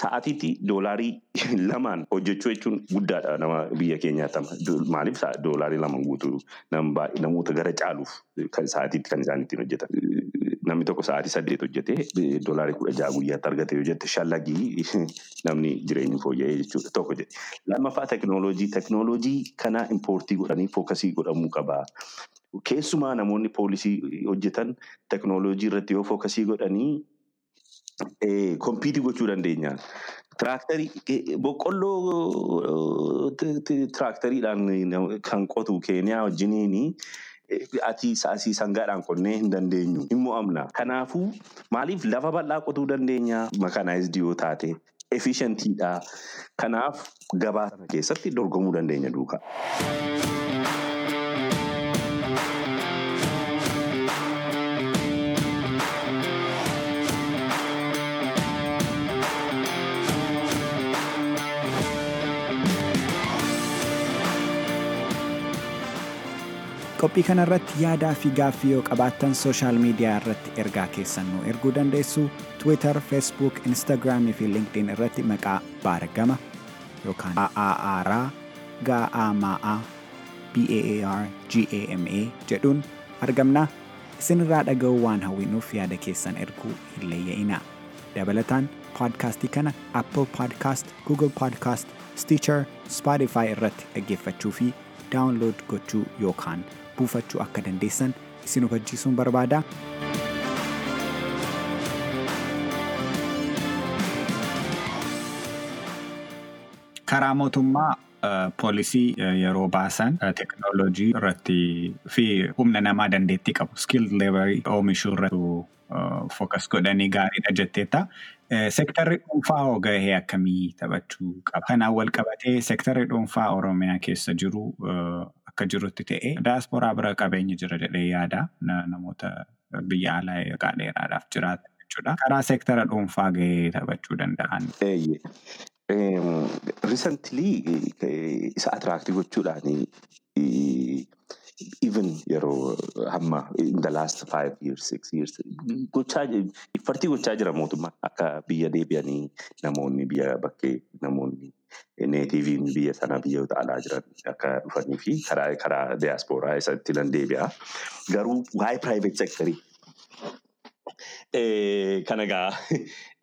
sa'aatiitti doolaarii lamaan hojjechuu jechuun guddaadha nama biyya keenyaatti Maaliif doolaarii lama guutuu namoota gara caaluuf kan sa'aatiitti kan isaan ittiin hojjetan. Namni tokko sa'aatii saddeet hojjetee doolaarii kudha jaha guyyaatti argate yoo jette shallagii namni jireenyi fooyya'ee jechuudha tokko jedhe. Lammaffaa teknooloojii teknooloojii kana impoortii godhanii fookasii godhamuu qaba. Keessumaa namoonni poolisii hojjetan teknooloojii irratti yoo fookasii godhanii kompiitii gochuu dandeenya. Tiraaktarii eh, boqqolloo eh, t- tiraakteriidhaan nam- kan qotu keeniyaa wajjiniini eh, ati saasii sangaadhaan qonnee hin dandeenyu hin mo'amna. Kanaafuu maaliif lafa bal'aa qotuu dandeenya makanaayizdi yoo taate efficientiidha. Kanaaf gabaa sana keessatti dorgomuu dandeenya duukaa. Qophii kanarratti yaadaa fi gaaffii yoo qabaattan sooshaal miidiyaa irratti ergaa keessan nu erguu dandeessu. Twitter, Facebook, Instagram fi LinkedIn irratti maqaa baargama yookaan AARaa Gaa'aamaa BAAR jedhuun argamna. Isinirraa dhaga'uu waan hawwinuuf yaada keessan erguu hin leeyya'inaa. Dabalataan poodkaastii kana Apple Podcast, Google Podcast, Stitcher, Spotify irratti dhaggeeffachuu fi daawunlood gochuu yookaan buufachuu akka dandeessan isin hubachiisuun barbaada. Karaa mootummaa eh, poolisii eh, yeroo baasan eh, teknooloojii irratti fi humna namaa dandeettii qabu skill leverii oomishuu irratti fookas godhanii gaariidha jetteetta. Eh, Sektarri dhuunfaa hoo gahee akkamii taphachuu qaba? Kanaan wal qabatee sektarri dhuunfaa Oromiyaa keessa jiru eh, akka jirutti ta'e daasporaa bira qabeenyi jira jedhee yaada Na- namoota biyya alaa yookaan dheeraadhaaf jiraatan jechuudha. Karaa sektara dhuunfaa gahee taphachuu danda'an Recently eh, isa attract gochuudhaan even yeroo hamma in the last five years six years gochaa iffartii gochaa jira mootummaan akka biyya deebi'anii namoonni biyya bakkee namoonni neetiiviin biyya sana biyyoota alaa jiran akka dhufanii fi karaa karaa diyaaspooraa isatti nan deebi'a. Garuu waa'ee private sectorii Eh, kana gaa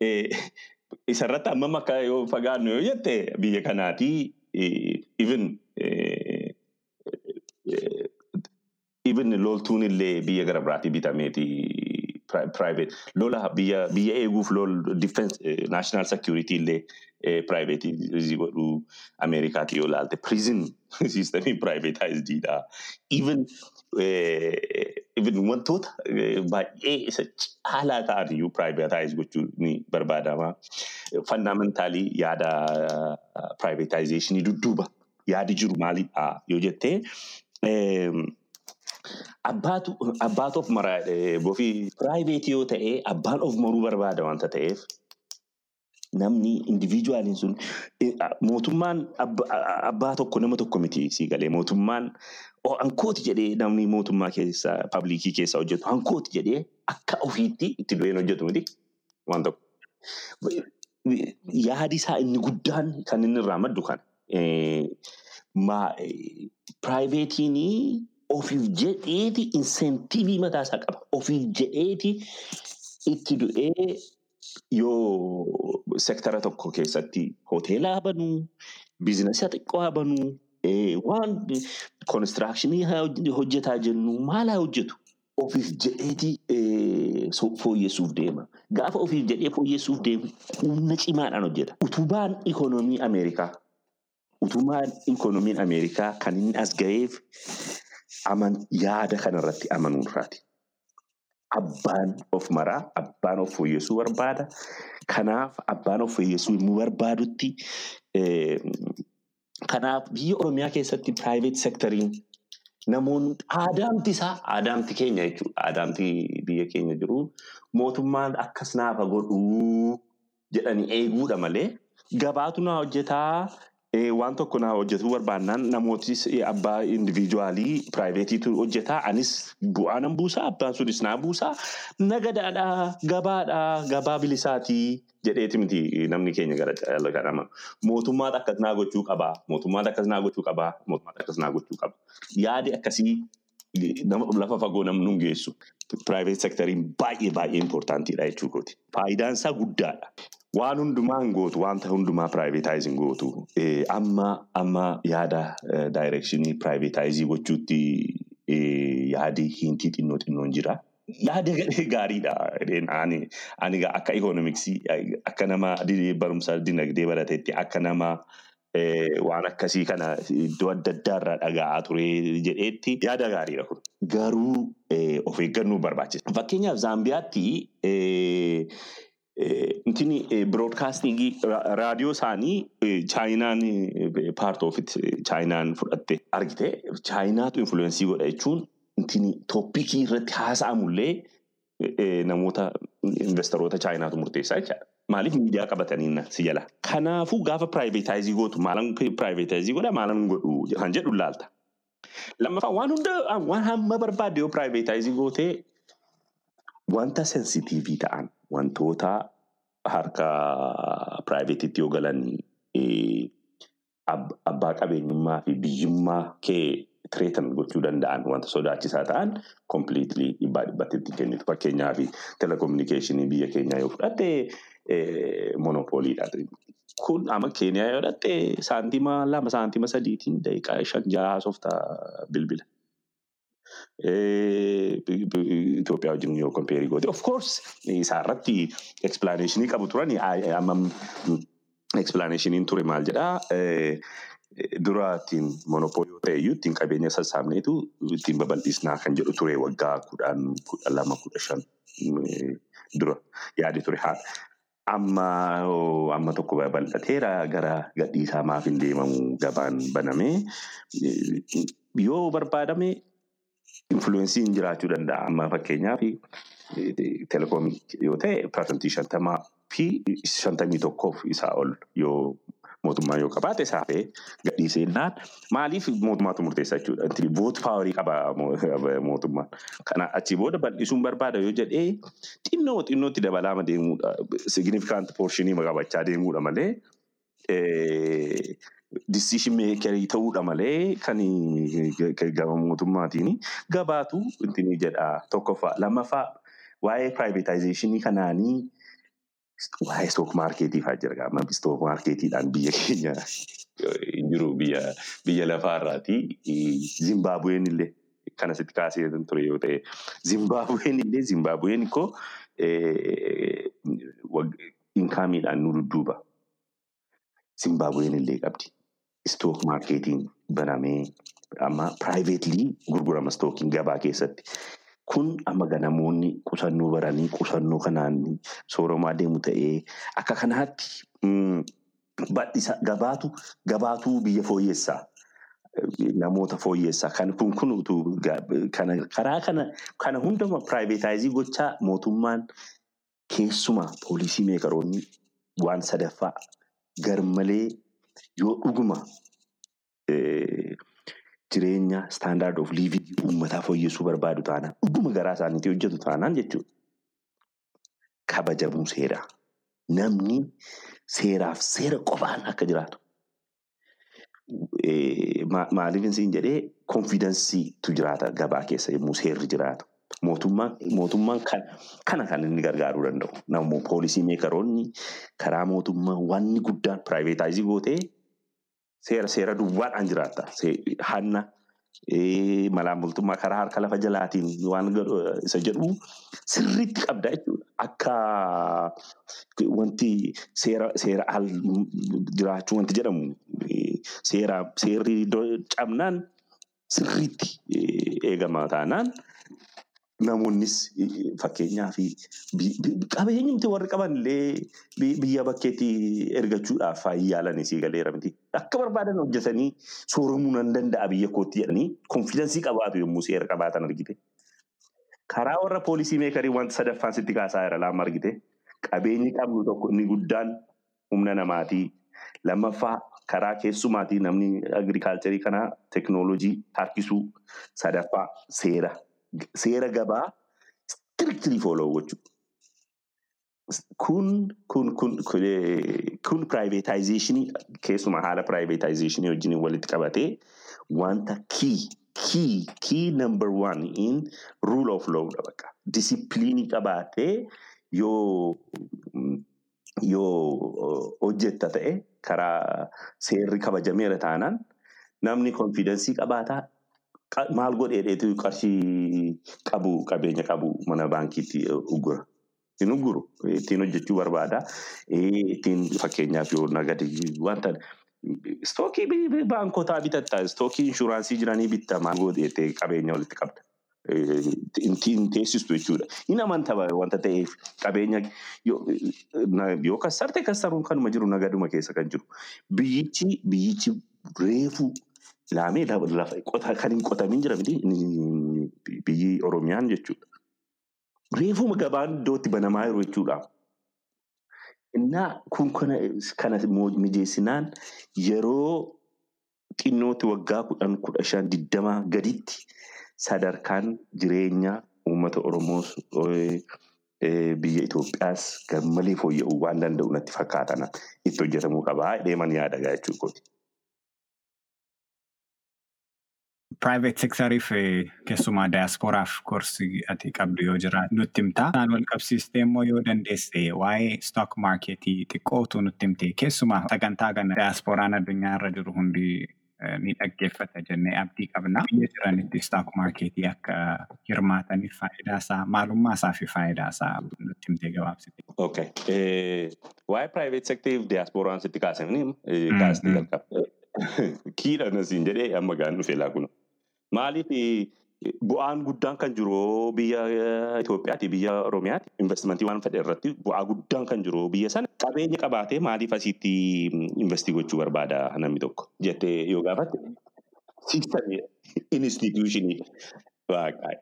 eh, isarratti hammam akka yoo fagaannu yoo jette biyya kanaati even eh, eh, even loltuun illee biyya gara biraatii bitameeti pri- private. Lola biyya biyya eeguuf lol defense eh, national security illee eh, private godhu Ameerikaati yoo ilaalte prison systemii privatized dha even eh, even wantoota baay'ee isa caalaa ta'an iyyuu privatize gochuun ni barbaadama. Fundamentally yaada privatizationii dudduuba yaadi jiru maalidha yoo jettee abbaatu of maraa eh, bofii private yoo ta'e abbaan of maruu barbaada wanta ta'eef namni individualiin sun eh, mootummaan abba- abbaa tokko nama tokko miti sii galee mootummaan hankooti jedhee namni mootummaa keessa pabliikii keessa hojjetu hankooti jedhee akka ofiitti itti du'een hojjetu miti waan tokko. Yaadi isaa inni guddaan kan inni irraa maddu kana. Eh, Piraayiveetiin ofiif jedheeti insentiivii mataa isaa qaba. Ofiif jedheeti itti du'ee yoo sektara tokko keessatti hoteela banuu, biizinasii xiqqoo banuu, waan konistirakshinii hojjetaa jennu maal haa hojjetu? Ofiif jedheeti fooyyessuuf deema. Gaafa ofiif jedhee fooyyessuuf deemu humna cimaadhaan hojjeta. Utubaan ikonoomii Ameerikaa utumaan ikoonomiin Ameerikaa kan inni as ga'eef yaada kanarratti amanuurraati. Abbaan of maraa, abbaan of fooyyessuu barbaada. Kanaaf abbaan of fooyyessuu yommuu barbaadutti kanaaf biyya Oromiyaa keessatti piraayiveet sektariin namoonni aadaamti isaa aadaamti keenya jechuudha. Aadaamti biyya keenya jiru mootummaan akkas naafa godhuu jedhanii eeguudha malee gabaatu naa hojjetaa waan tokko naa hojjetuu barbaannaan namootis abbaa indiviijuwaalii piraayiveetiitu hojjetaa. Anis bu'aa nan buusaa abbaan sunis naa buusaa. Nagadaadhaa gabaadhaa gabaa bilisaatii jedheeti miti. Namni keenya gara jala kanama. Mootummaatu akkas naa gochuu qabaa. Mootummaatu akkas naa gochuu qabaa. Mootummaatu akkas naa gochuu qaba. Yaadi akkasii lafa fagoo namni nu geessu piraayiveet sektariin baay'ee baay'ee impoortaantiidha jechuudha. Faayidaan isaa guddaadha. Waan hundumaa hin gootu wanta hundumaa piraayiveetaayiz hin gootu. Amma amma yaada daayirekshinii piraayiveetaayizii gochuutti yaadi hintii xinnoo xinnoon jira. Yaada gaariidha. Ani akka ikoonomiksii akka nama barumsa dinagdee baratetti akka nama waan akkasii kana iddoo adda addaarraa dhaga'aa ture jedheetti yaada gaariidha kun. Garuu of eeggannoo barbaachisa. Fakkeenyaaf Zaambiyaatti Intini biroodkaastingii raadiyoo isaanii chaayinaan paart oofit chaayinaan fudhatte argite chaayinaatu influensii godha jechuun intini tooppikii irratti haasa'amullee namoota investoroota chaayinaatu murteessaa jechaadha. Maaliif miidiyaa qabatanii si jala. Kanaafuu gaafa piraayiveetaayizii gootu maalan piraayiveetaayizii godha maalan godhu kan jedhu laalta. Lammaffaa waan hunda waan hamma barbaadde yoo piraayiveetaayizii gootee wanta sensitiivii ta'an wantoota harka piraayiveetiitti yoo galan abbaa qabeenyummaa fi biyyummaa kee tireetan gochuu danda'an wanta sodaachisaa ta'an kompiliitlii dhibbaa dhibbatti itti kennitu. Fakkeenyaaf telekominikeeshinii biyya keenyaa yoo fudhatte monopooliidha. Kun amma keeniyaa yoo fudhatte saantima lama saantima sadiitiin daqiiqaa shan jaha haasofta bilbila. Itoophiyaa wajjin yoo kompeerii goote of course isaarratti ekspilaaneeshinii qabu turani ammam ekspilaaneeshiniin ture maal jedhaa dura ittiin monopoolii ta'e iyyuu ittiin qabeenya sassaabneetu ittiin babal'isnaa kan jedhu ture waggaa kudhan kudha lama kudha shan dura yaadi ture haadha. Amma amma tokko babal'ateera gara gadhiisaa maaf hin deemamu gabaan banamee yoo barbaadame influensiin jiraachuu danda'a. Amma fakkeenyaaf telekoomii yoo ta'e parsantii shantamaa fi shantamii tokkoof isaa ol yoo mootummaa yoo qabaate saafee gadhiiseennaan maaliif mootummaatu murteessa jechuudha. Voot paawarii qaba mootummaan. Kana achi booda bal'isuun barbaada yoo jedhee xinnoo xinnootti dabalaama deemuudha. Signifikant poorshinii qabachaa deemuudha malee Decision meekerii ta'uudha malee kan gama mootummaatiin gabaatu jedha tokkoffaa lammaffaa waa'ee piraayiveetaayizeeshinii kanaanii waa'ee stook maarkeetii fa'aa jira gama stook maarkeetiidhaan biyya keenya jiru biyya lafaarraati Zimbaabuween illee kan asitti kaasee ture yoo ta'e Zimbaabuween illee Zimbaabuween koo inkaamiidhaan nu dudduuba. Zimbaabuween illee qabdi. Stook maarkeetiin banamee amma piraayiveetlii gurgurama stookiin gabaa keessatti. Kun amma namoonni qusannoo baranii qusannoo kanaan sooramaa deemu ta'ee akka kanaatti bal'isa gabaatu gabaatu biyya fooyyessaa. Namoota fooyyessaa kan kun kun utuu karaa kana kana hunduma piraayiveetaayizii gochaa mootummaan keessumaa poolisii meeqaroonni waan sadaffaa garmalee yoo dhuguma jireenya standard of living uummataa fooyyessuu barbaadu taanaan dhuguma garaa isaaniitii hojjetu taanaan jechuudha. Kabajamuu seeraa. Namni seeraaf seera qofaan akka jiraatu. Maaliif isin jedhee konfidensiitu jiraata gabaa keessa yommuu seerri jiraatu. Mootummaan kana kan inni gargaaruu danda'u. Namoo poolisii meeqaroonni karaa mootummaa wanni guddaan piraayiveetaayizii gootee seera seera duwwaadhaan jiraatta. Hanna malaan bultummaa karaa harka lafa jalaatiin waan isa jedhu sirriitti qabda jechuudha. Akka wanti seera al jiraachuu wanti jedhamu seerri cabnaan sirriitti eegama taanaan namoonnis fakkeenyaa fi qabeenyumti warri qaban illee bi- biyya bakkeetti ergachuudhaaf yaalanii sii galeera miti. Akka barbaadan hojjetanii sooramuu nan danda'a biyya kootti jedhanii konfidensii qabaatu yommuu seera qabaatan argite. Karaa warra poolisii meekarii wanta sadaffaan sitti kaasaa jira laama argite. Qabeenyi qabnu tokko inni guddaan humna namaatii. Lammaffaa karaa keessumaatii namni agirikaalcharii kanaa teknoolojii harkisuu. Sadaffaa seera. Seera gabaa strictly follow gochuudha. Kun kun kun kun privatization keessumaa haala privatization wajjin walitti qabatee wanta key key key number one in rule of law dha bakka. Disipiliinii qabaatee yoo yoo hojjetta ta'e karaa seerri kabajameera taanaan namni konfidensii qabaataa maal godheedheetu qarshii qabu qabeenya qabu mana baankiitti uggura. Ittiin ugguru ittiin hojjechuu barbaada. Ittiin fakkeenyaaf yoo nagadi wanta bi- baankotaa bitatta istookii inshuraansii jiranii bitta maal godheettee qabeenya walitti qabda. Ittiin teessistu jechuudha. Hin amanta wanta ta'eef qabeenya yoo kassarte kassaruun kanuma jiru nagaduma keessa kan jiru. Biyyichi biyyichi reefu laamee kan hin qotamin jira miti biyyi Oromiyaan jechuudha. Reefuma gabaan iddootti banamaa jiru jechuudha. Innaa kun kana mijeessinaan yeroo xinnootti waggaa kudhan kudha shan digdama gaditti sadarkaan jireenya uummata Oromoos biyya Itoophiyaas garmalee fooyya'uu waan danda'u natti fakkaatan itti hojjetamuu qabaa deeman yaada jechuudha. Private sectoriif keessumaa daasporaaf gorsi ati qabdu yoo jira nutti himtaa. Isaan wal qabsiistee immoo yoo dandeesse waa'ee stock marketii xiqqootu nutti himte keessumaa sagantaa kana daasporaan addunyaa irra jiru hundi ni dhaggeeffata jennee abdii qabna. Biyya jiranitti stock marketii akka hirmaataniif faayidaa isaa maalummaa isaa fi faayidaa isaa nutti himtee gabaabsite. Okay. Eh, waa'ee private sector diasporaan sitti kaasanii eh, Mm, kaasni mm. jalqaba. Kiidha nasiin jedhee amma gaan dhufee laa kun. Maaliif eh, bu'aan guddaan kan jiru biyya eh, Itoophiyaati biyya Oromiyaati. Investimentii waan fedhe irratti bu'aa guddaan kan jiru biyya sana qabeenya qabaatee maaliif asitti investii gochuu barbaada namni tokko? Jettee yoo gaafatte sistemii instituushinii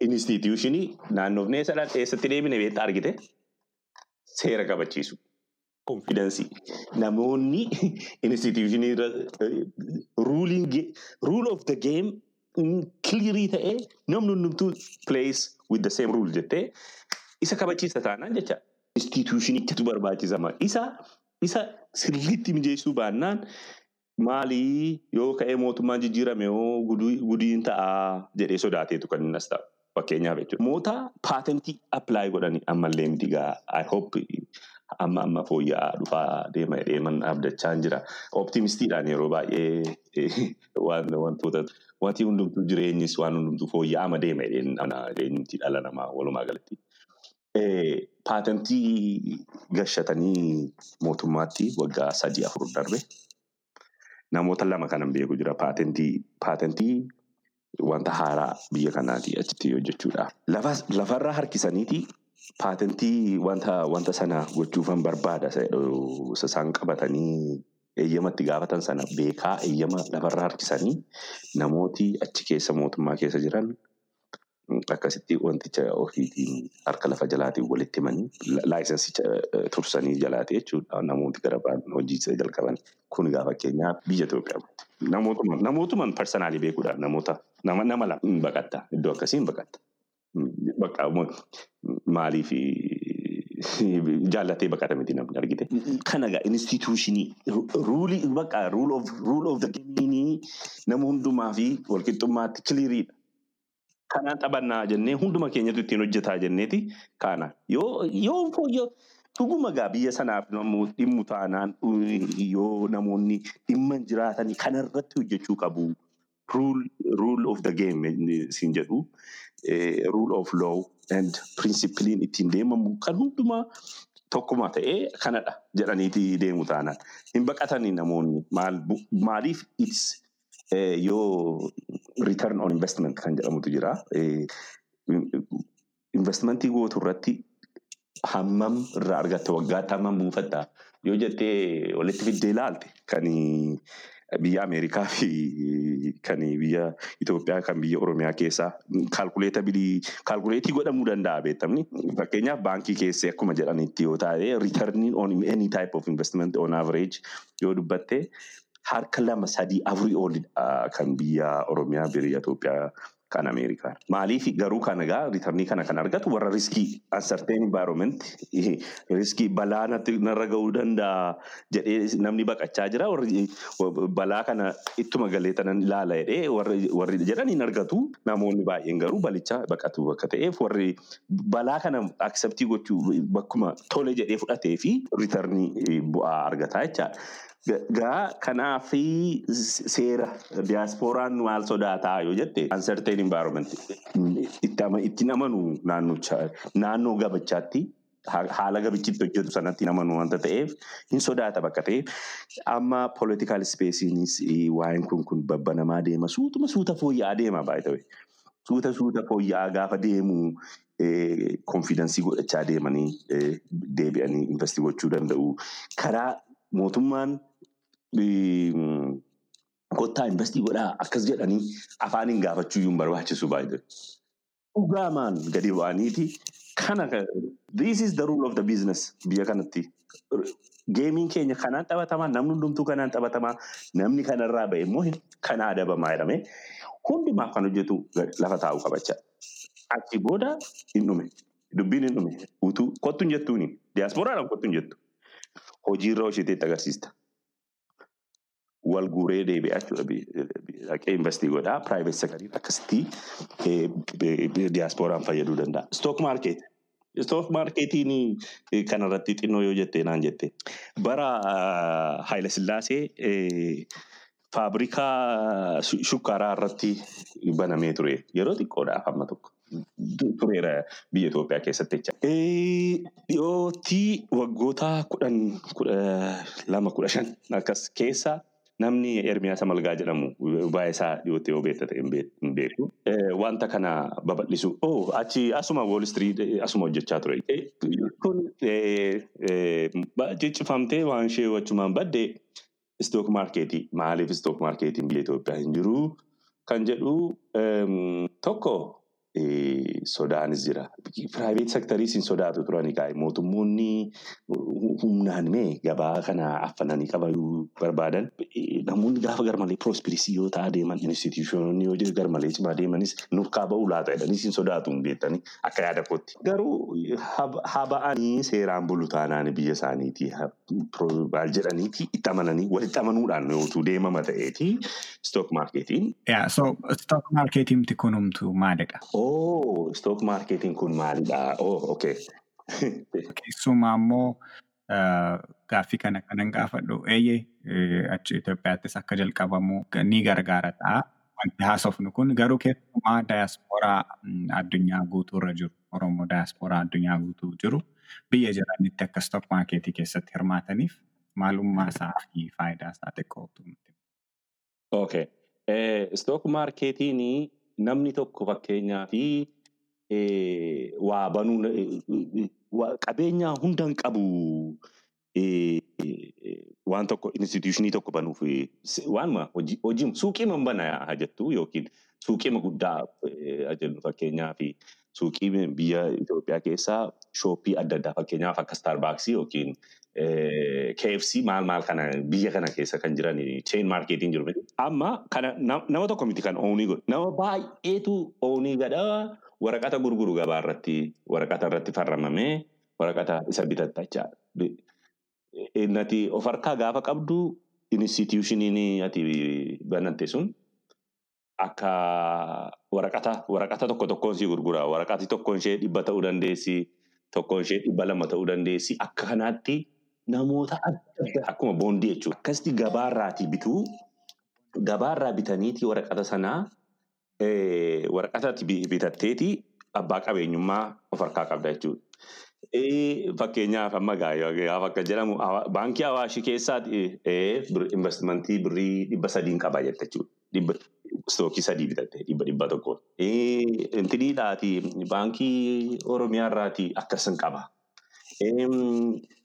instituushinii naannoofnee sana eessatti deebine beektaa argite? Seera kabachiisu. Konfidensii namoonni instituushinii ruuling rule of the game kiliirii ta'ee namni hundumtuu plays with the same rule jettee isa kabachiisa taanaan jecha instituushinichatu barbaachisama. Isa isa sirriitti mijeessuu baannaan maalii yoo ka'ee mootummaan jijjiirame yoo gudiin ta'a jedhee sodaateetu kan inni as ta'u. Fakkeenyaaf jechuudha. Moota paatentii appilaayi godhanii ammallee miti gaa I hope amma amma fooyya'aa dhufaa deema deeman abdachaa jira. Optimistiidhaan yeroo baay'ee wantoota wanti hundumtuu jireenyis waan hundumtuu fooyya'ama deema jireenyi dhala namaa walumaa galatti. Paatentii gashatanii mootummaatti waggaa sadii afur darbe namoota lama kanan beeku jira paatentii wanta haaraa biyya kanaati achitti hojjechuudhaaf. Lafarraa harkisaniiti paatentii wanta sana gochuufan barbaada isaan qabatanii eeyyamatti gaafatan sana beekaa eeyyama lafarraa harkisanii namooti achi keessa mootummaa keessa jiran akkasitti wanticha ofiitiin harka lafa jalaatiin walitti himanii laayisensicha tursanii jalaate jechuudha. Namooti gara biraan hojii jalqaban kun egaa fakkeenyaaf biyya Itoophiyaa namootuman parsanaalii beekuudhaan namoota nama lama baqatta iddoo akkasiin baqatta. Bakka maaliif jaallatee baqata miti namni argite. Kana egaa instituushinii ruulii bakka rule of rule of the game nama hundumaa fi walqixxummaatti kiliiriidha. Kanaan taphannaa jennee hunduma keenyatu ittiin hojjetaa jenneeti kana yoo yoo fooyyoo dhuguma egaa biyya sanaaf dhimmu taanaan yoo namoonni dhimma jiraatanii kanarratti hojjechuu qabu. Rule rule of the game eh, siin jedhu eh, rule of law and principaliin ittiin deemamu kan hundumaa tokkuma ta'ee kanadha jedhaniiti deemu taanaan. Hin baqatanii namoonni maaliif it's eh, yoo return on investment kan jedhamutu jira. Eh, Investmentii gootu irratti hammam irraa argatta waggaatti hammam buufatta yoo jettee walitti fiddee ilaalte kan biyya Ameerikaa fi kan biyya Itoophiyaa kan biyya Oromiyaa keessaa kaalkuleetabilii kaalkuleetii godhamuu danda'a beektamni. Fakkeenyaaf baankii keessee akkuma jedhanitti yoo taa'e returning on any type of investment on average yoo dubbatte harka lama sadii afurii olidha kan biyya Oromiyaa biyya Itoophiyaa kan Ameerikaa. Maaliif garuu kan egaa riitarnii kana kan argatu warra riskii uncertain environment riskii balaa narra ga'uu danda'a jedhee namni baqachaa jira balaa kana ittuma galee tanan ilaala jedhee warri jedhan hin argatu namoonni baay'een garuu balicha baqatu bakka ta'eef warri balaa kana acceptii gochuu bakkuma tole jedhee fudhatee fi riitarnii bu'aa argataa jechaadha. Gaa kanaaf seera diyaaspooraan maal sodaataa yoo jette uncertain environment. Itti ama- ittiin amanu naannocha naannoo gabachaatti ha- haala gabichitti hojjetu sanatti hin amanu wanta ta'eef hin sodaata bakka ta'eef. Amma political space'iinis waa'een kun kun babbanamaa deema. Suutuma suuta fooyya'aa deema baay'ee suuta suuta fooyya'aa gaafa deemu konfiidensii godhachaa deemanii eh, deebi'anii investii gochuu danda'u. Karaa mootummaan mm, kottaa investii godhaa akkas jedhanii afaaniin gaafachuu hin barbaachisu baay'ee. Dhugaamaan gadi bu'aniiti kana ka- this is the rule of the business biyya kanatti. Geemiin keenya kanaan taphatamaa namni hundumtuu kanaan taphatamaa namni kanarraa ba'e immoo kanaa adabamaa jedhamee hundumaaf kan hojjetu lafa taa'u qabachaa. Achi booda hin dhume. Dubbiin hin dhume. Utuu kottu hin jettuuni. Diyaasporaadhaan kottu hin jettu. Hojiirra hojjeteetti agarsiista. Wal guuree deebi'aa jechuudha. Dhaqee investii godhaa. Private sectoriin akkasitti diyaasporaan fayyaduu danda'a. Stock market. Stock marketiin eh, kanarratti xinnoo yoo jettee naan jette. Bara Haayile Sillaasee faabrikaa shu- shukkaaraa irratti banamee ture. Yeroo xiqqoodhaaf amma tokko. Tu- Tureera biyya Itoophiyaa keessatti jecha. Dhiyootii waggoota kudhan kudha lama kudha shan akkas keessa namni Ermiyaas Amalgaa jedhamu baay'ee isaa dhiyootti yoo beekta ta'e hin beek- hin beeku. Eh, Wanta kana babal'isu. Oh, achi asuma Wall Street eh, asuma hojjechaa ture. Eh, Kun eh, eh, ciccifamtee waan ishee wachumaan badde stock marketii maaliif stock marketiin biyya Itoophiyaa hin jiru kan jedhu tokko eh, sodaanis jira. Private sectoriis hin sodaatu turanii kaa'e mootummoonni hu- humnaan mee gabaa kana affananii qabachuu barbaadan namoonni gaafa garmalee prosperisii yoo ta'aa deeman institutiononni yoo garmalee cimaa deemanis nurkaa ba'uu laata jedhaniis hin sodaatu hin beektanii akka yaada kootti. Garuu hab- haba'anii seeraan bulu taanaan biyya pro- maal jedhaniiti itti amananii walitti amanuudhaan yootuu deemama ta'eeti. Yeah, so stock marketimti kunumtu maalidha? Oh, stock marketiin kun maalidha? Oh, okay. Keessumaa immoo eh, gaaffii kana kanan gaafadhu eeyyee achi Itoophiyaattis akka jalqabamu ni gargaara ta'a. Wanti haasofnu kun garuu keessumaa daayaspooraa mm, addunyaa guutuurra jiru Oromoo daayaspooraa addunyaa guutuu jiru biyya jiranitti akka stock marketii keessatti hirmaataniif maalummaa isaa fi faayidaa isaa xiqqootu nutti. Okay. Eh, stock marketiin namni tokko fakkeenyaa fi waa banuu eh, eh, waa- qabeenya hunda hin qabu waan tokko institutionii tokko banuuf waanuma hojii hojii- suuqiima hin bana haa jettu yookiin suuqiima guddaa jennu fakkeenyaa fi suuqii biyya Itoophiyaa keessaa shooppii adda addaa fakkeenyaaf akka Starbucks yookiin eh, KFC maal maal kana biyya kana keessa kan jiran chain marketiin jiru. Amma kana nam- nama tokko miti kan oonii godhu. Nama baay'eetu oonii gadhaa waraqata gurguru gabaa irratti waraqata irratti farramamee waraqata isa bitattachaa. Innati of harkaa gaafa qabdu institutioniin ati banatte sun akka waraqata waraqata tokko tokkoon si gurgura. Waraqati tokkoon ishee dhibba ta'uu dandeessi. Tokkoon ishee dhibba lama ta'uu dandeessi. Akka kanaatti namoota akkuma boondii jechuudha. Akkasitti gabaarraatii bituu gabaarraa bitaniiti waraqata sanaa waraqatatti bi- bitatteeti abbaa qabeenyummaa of harkaa qabda jechuudha. Fakkeenyaaf amma gaa- gaafa akka jedhamu baankii Awaashii keessaati eh, bir- investimentii birrii dhibba sadiin qaba jette jechuudha. Stookii sadii bitatte dhibba dhibba tokko. Intiniidhaati baankii Oromiyaa irraati akkasin qaba.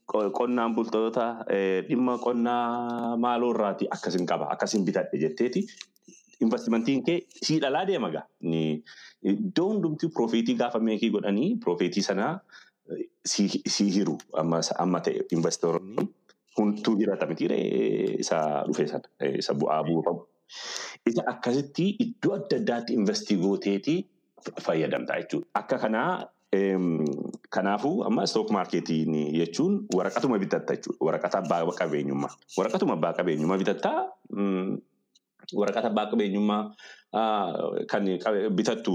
Qonnaan bultoota eh, dhimma qonnaa maaloo irraati akkasin qaba akkasin bitadhe jetteeti investimentiin kee sii dhalaa deema gaa. Iddoo hundumti piroofiitii gaafa meekii godhanii piroofiitii sanaa eh, sii hiru amma ta'e investoroonni hunduu hirata miti isa dhufe sana eh, isa bu'aa buufamu. Isa akkasitti iddoo adda addaatti investii gooteeti fayyadamta jechuudha. Akka kanaa kanaafuu amma stock marketiin jechuun waraqatuma bitatta jechuudha. Waraqata abbaa qabeenyummaa. Waraqatuma abbaa qabeenyummaa bitattaa mm, waraqata abbaa qabeenyummaa ah, kan bitattu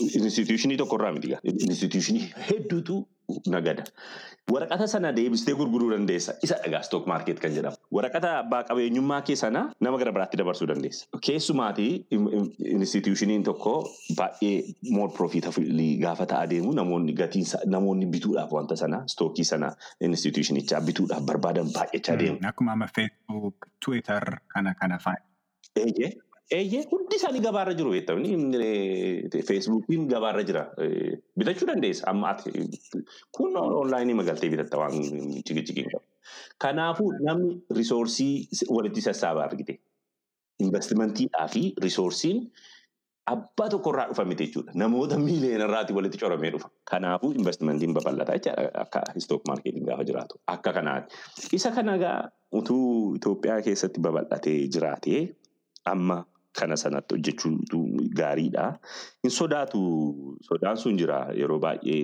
instituushinii tokkorraa miti. Instituushinii hedduutu nagada. Waraqata sana deebistee gurguruu dandeessa. Isa dhagaa stock market kan jedhamu. Waraqata abbaa qabeenyummaa kee sana nama gara biraatti dabarsuu dandeessa. Keessumaati instituushiniin tokko baay'ee more profitability gaafa ta'aa deemu namoonni gatiin isa- namoonni bituudhaaf wanta sana stookii sana instituushinichaa bituudhaaf barbaadan baay'achaa deemu. Akkuma amma Facebook, Twitter kana kana fa'a. Hundi isaanii gabaarra jiru beektamni feesbuukiin gabaarra jira Eh, bitachuu dandeessa amma ati kun onlaayinii magaltee bitatta waan cikichikiin qabu. Kanaafuu namni risoorsii walitti sassaabaa argite investimentiidhaa fi risoorsiin abbaa tokkorraa dhufa miti jechuudha. Namoota miiliyoona irraati walitti coramee dhufa. Kanaafuu investimentiin babal'ata jechaadha akka stock markeetiin gaafa jiraatu. Akka kanaati. Isa kana utuu Itoophiyaa keessatti babal'atee jiraatee amma kana sanatti hojjechuutu gaariidha. Hin sodaatu sodaan sun jira yeroo baay'ee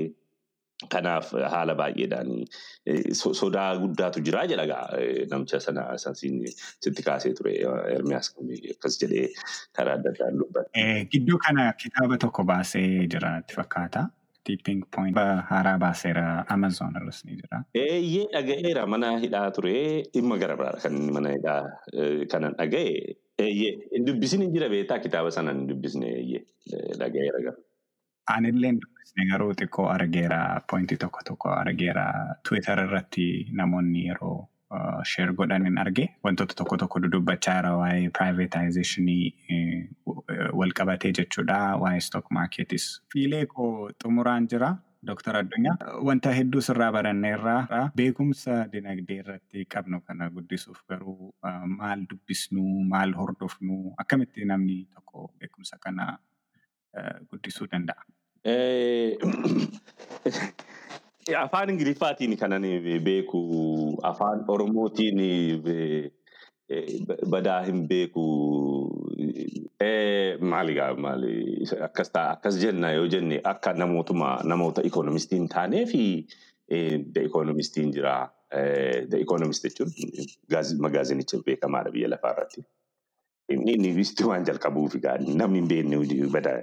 kanaaf haala baay'eedhaan eh, so- sodaa guddaatu jira jedha gaa eh, namicha sana sitti kaasee ture Ermiyaas akkas jedhee karaa adda addaan dubbata. Eh, Gidduu kana kitaaba tokko baasee jira itti fakkaata. Tipping point haaraa baaseera Amazon irras ni jira. Eeyyee dhaga'eera mana hidhaa ture dhimma gara biraadha kan mana hidhaa eh, kanan dhaga'e. Eeyyee hin dubbisin hin jira beektaa kitaaba sana hin dubbisne eeyyee eh, dhaga'eera gara. Anillee hin dubbisne garuu xiqqoo argeera pointii tokko tokko argeera Twitter irratti namoonni yeroo uh, share godhan hin arge wantoota tokko tokko dudubbachaa jira waa'ee privatization wal qabatee jechuudha waa'ee stock marketis. Fiilee koo xumuraan jira. Dooktar Addunyaa wanta hedduu sirraa baranneerraa beekumsa dinagdee irratti qabnu kana guddisuuf garuu uh, maal dubbisnu maal hordofnu akkamitti namni tokko beekumsa kana uh, guddisuu danda'a. Eh, Afaan Ingiliffaatiin kanan beeku, afaan Oromootiin eh, badaa hin beeku. Maali gaa maali akkas ta'a akkas jenna yoo jenne akka namootuma namoota ikoonomistii taanee fi the ikoonomistiin jira. The Economist jechuun gaaz- magaazinicha beekamaadha biyya lafaa irratti. Inni inni waan jalqabuuf egaa namni hin beekne bada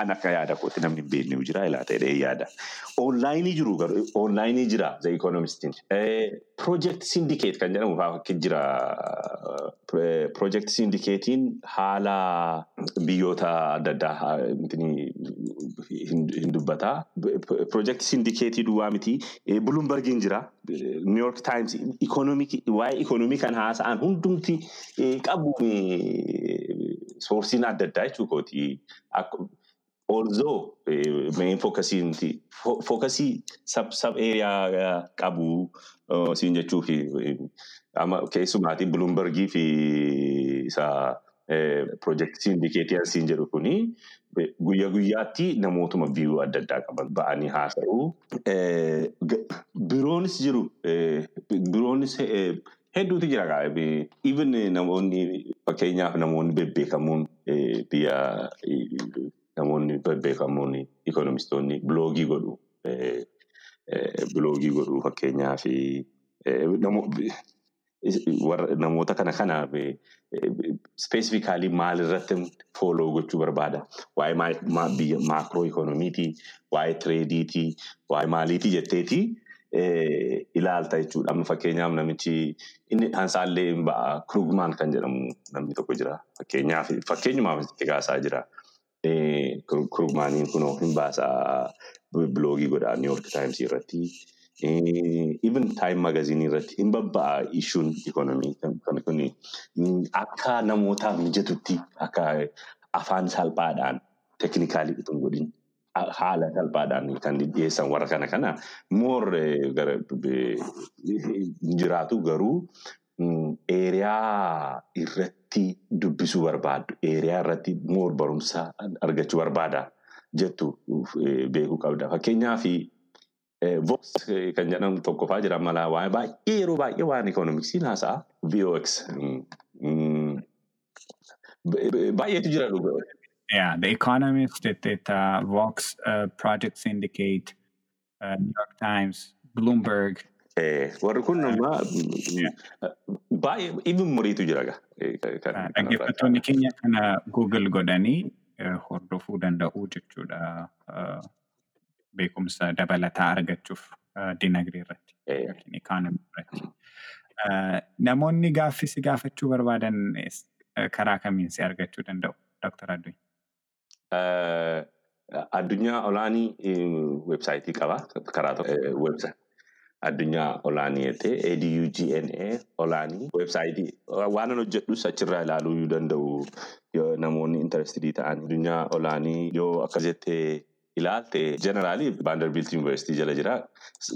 an akka yaada kootti namni hin beekne jira ilaa ta'ee yaada. Onlaayinii jiru garuu onlaayinii jira The Economistiin. Project Syndicate kan jedhamu fakki jira. Eh, Project Syndicatein haala biyyoota adda addaa haa- mitini hin hin dubbata. Project Syndicate duwwaa miti. Eh, Bloombergin jira. Eh, New York Times waa'ee economii kan haasa'an hundumti eh, qabu eh, soorsiin adda addaa jechuu kooti. Akku- Although eh, main focusing ti fo- focusii sub sub area qabu uh, siin jechuuf eh, amma keessumaati Bloombergii fi isa eh, project syndicate siin jedhu kuni eh, guyyaa guyyaatti namootuma biiroo adda addaa qaban ba'anii haasa'u. Eh, Biroonis jiru. eh, Biroonis eh, hedduutu jira eh, Even eh, namoonni fakkeenyaaf namoonni bebbeekamoon eh, biyya eh, namoonni bebbeekamoon ikoonomistoonni biloogii godhu. Eh, eh, Biloogii godhu fakkeenyaaf eh, namo- is- warra- namoota kana kanaaf speesifikaalii maal irratti fooloo gochuu barbaada. Waa'ee maakroo ikoonomiitii, waa'ee tireediitii, waa'ee maaliitii jetteeti ilaalta jechuudha. Amma fakkeenyaaf namichi inni dhansaallee hin ba'a. Krugman kan jedhamu namni tokko jira. Fakkeenyaaf fakkeenyumaaf itti kaasaa jira. Krugmaaniin kunoo hin baasaa biloogii godhaa New York Times irratti. Even Time Magazine irratti hin babba'a issuun ikonomii kuni akka namootaaf mijatutti akka afaan salphaadhaan teeknikaalii itoo hin godhin haala salphaadhaan kan dhiyeessan warra kana kana more jiraatu garuu eeriyaa irratti dubbisuu barbaaddu eeriyaa irratti more barumsa argachuu barbaada jettu beekuu qabda. Fakkeenyaaf Vox kan jedhamu tokko fa'aa jira mala baay'ee yeroo baay'ee waan ikoonomiksiin haasa'a VOX baay'eetu jira dhugaa. Yeah, The Economist, it, it, uh, Vox, uh, Project Syndicate, uh, New York Times, Bloomberg. Warri kun nama baay'ee even muriitu jira gaa. Dhaggeeffattoonni keenya kana Google godhanii hordofuu danda'u jechuudha. Beekumsa dabalataa argachuuf dinagdee irratti yookiin irratti. Namoonni gaaffii gaafachuu barbaadan karaa kamiin si argachuu danda'u, Dr. Addunyaa? Addunyaa olaanii weebsaayitii qaba. Karaa tokko addunyaa olaanii jettee ADUGNA olaanii weebsaayitii waan an hojjedhus achirraa ilaaluu danda'u namoonni intarestidii ta'an. Addunyaa olaanii yoo akkas jettee ilaalte generaalii Vanderbilt University jala jira.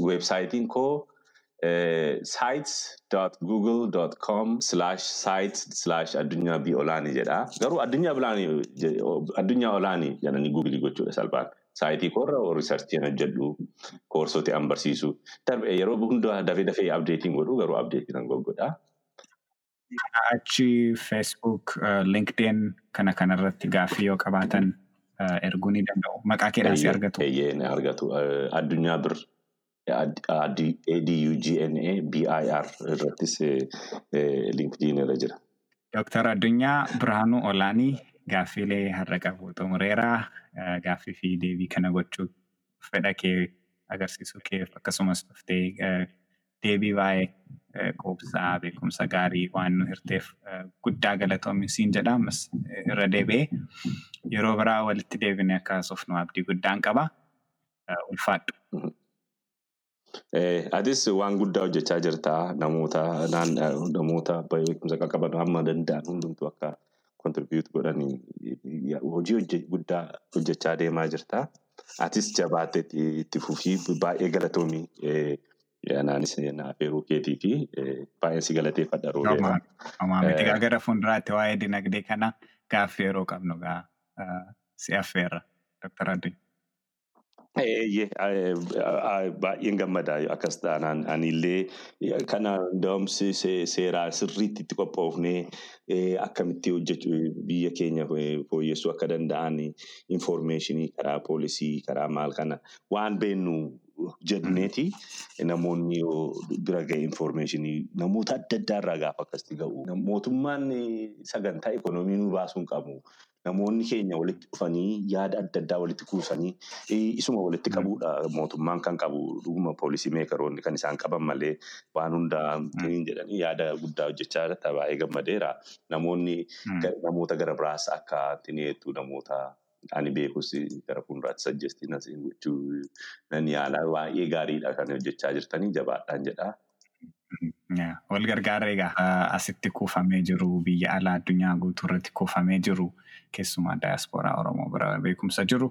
Weebsaayitiin koo sites.google.com slash sites slash addunyaa bi olaanii jedha. Garuu addunyaa addunyaa olaanii jedhanii guugilii gochuudha salphaan. Saayitii koorra riisarchiin hojjedhu koorsota an barsiisu. Yeroo hundaa dafee dafee abdeetiin godhu garuu abdeetiin an goggodha. Achi Facebook, LinkedIn kana kanarratti gaaffii yoo qabaatan erguu ni danda'u. Maqaa keedhaan si argatu. Eeyyee ni argatu. Addunyaa bir ADUGNA irrattis LinkedIn irra jira. Dooktar Addunyaa Birhaanuu Olaanii gaaffiilee har'a qabu xumureera. Gaaffii fi deebii kana gochuu fedha kee agarsiisuu kee akkasumas dhuftee deebii baay'ee quubsaa beekumsa gaarii waan nu hirteef guddaa galatoomi siin jedha. Ammas irra deebi'ee yeroo biraa walitti deebinee akka haasofnu abdii guddaan qaba. Ulfaadhu. Atis waan guddaa hojjechaa jirta. Namoota beekumsa qaqqaban hamma danda'an hundumtuu akka kontribuut godhanii hojii guddaa hojjechaa deemaa jirta. Atis jabaattee itti fufii baay'ee galatoomii. Anaanis naafeeruu keetii fi baay'een si galateeffadha roobeera. Miti gara fuulduraatti waa'ee dinagdee kana gaaffii yeroo qabnu si affeerra. Dr. Addunyaa. Baay'een gammada akkas taanaan anillee kana da'umsi seeraa sirriitti itti qophoofnee akkamitti hojjechuu biyya keenya fooyyessuu akka danda'an infoormeeshinii karaa poolisii karaa maal kana waan beennu jedhneeti namoonni bira ga'e infoormeeshinii namoota adda addaa irraa gaafa akkasitti ga'u. Mootummaan sagantaa ikonoomii nu baasuu hin qabu. Namoonni keenya walitti dhufanii yaada adda addaa walitti kuusanii isuma walitti qabuudha. Mootummaan kan qabu dhuguma poolisii meekaroonni kan isaan qaban malee waan hundaa hin jedhanii yaada guddaa hojjechaa jirta baay'ee gammadeera. Namoonni namoota gara biraas akka tineetu namoota ani beekus gara fuulduraatti sajjestiin asiin gochuu nan yaala baay'ee gaariidha kan hojjechaa jirtanii jabaadhaan jedha. Wal gargaarra egaa asitti kuufamee jiru biyya alaa addunyaa guutuu irratti kuufamee jiru keessumaa daayaspooraa Oromoo bira beekumsa jiru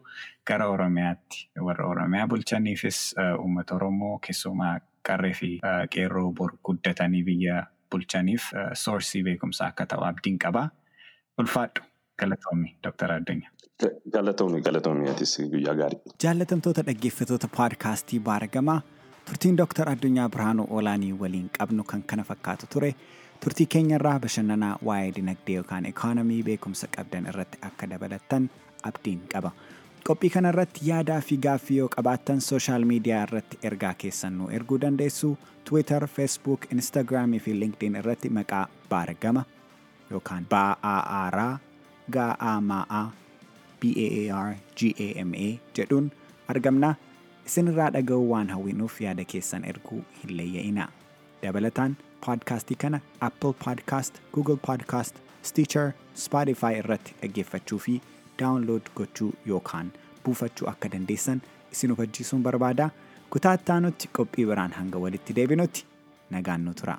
gara Oromiyaatti warra Oromiyaa bulchaniifis uummata Oromoo keessumaa qarree fi qeerroo bor guddatanii biyya bulchaniif soorsii beekumsaa akka ta'u abdiin qaba. Ulfaadhu galatoomi Dr. Addunyaa. Galatoomi galatoomi atis guyyaa gaarii. Jaallatamtoota dhaggeeffattoota paadkaastii baaragamaa. turtiin Dr. Addunyaa Birhaanuu Olaanii waliin qabnu kan kana fakkaatu ture. Turtii keenyarraa bashannanaa waa'ee dinagdee yookaan ikoonomii beekumsa qabdan irratti akka dabalattan abdiin qaba. Qophii kanarratti yaadaa fi gaaffii yoo qabaattan sooshaal miidiyaa irratti ergaa keessan nu erguu dandeessu. Twitter, Facebook, Instagram fi LinkedIn irratti maqaa baaragama yookaan baa'aaraa gaa'aama'aa BAAR GAMA jedhuun argamna. isinirraa dhaga'uu waan hawwinuuf yaada keessan erguu hin leeyya'inaa. Dabalataan poodkaastii kana Apple Podcast, Google Podcast, Stitcher, Spotify irratti dhaggeeffachuu fi daawunlood gochuu yookaan buufachuu akka dandeessan isin hubachiisuun barbaada. Kutaa itti aanutti qophii biraan hanga walitti deebinutti nagaan nu tura.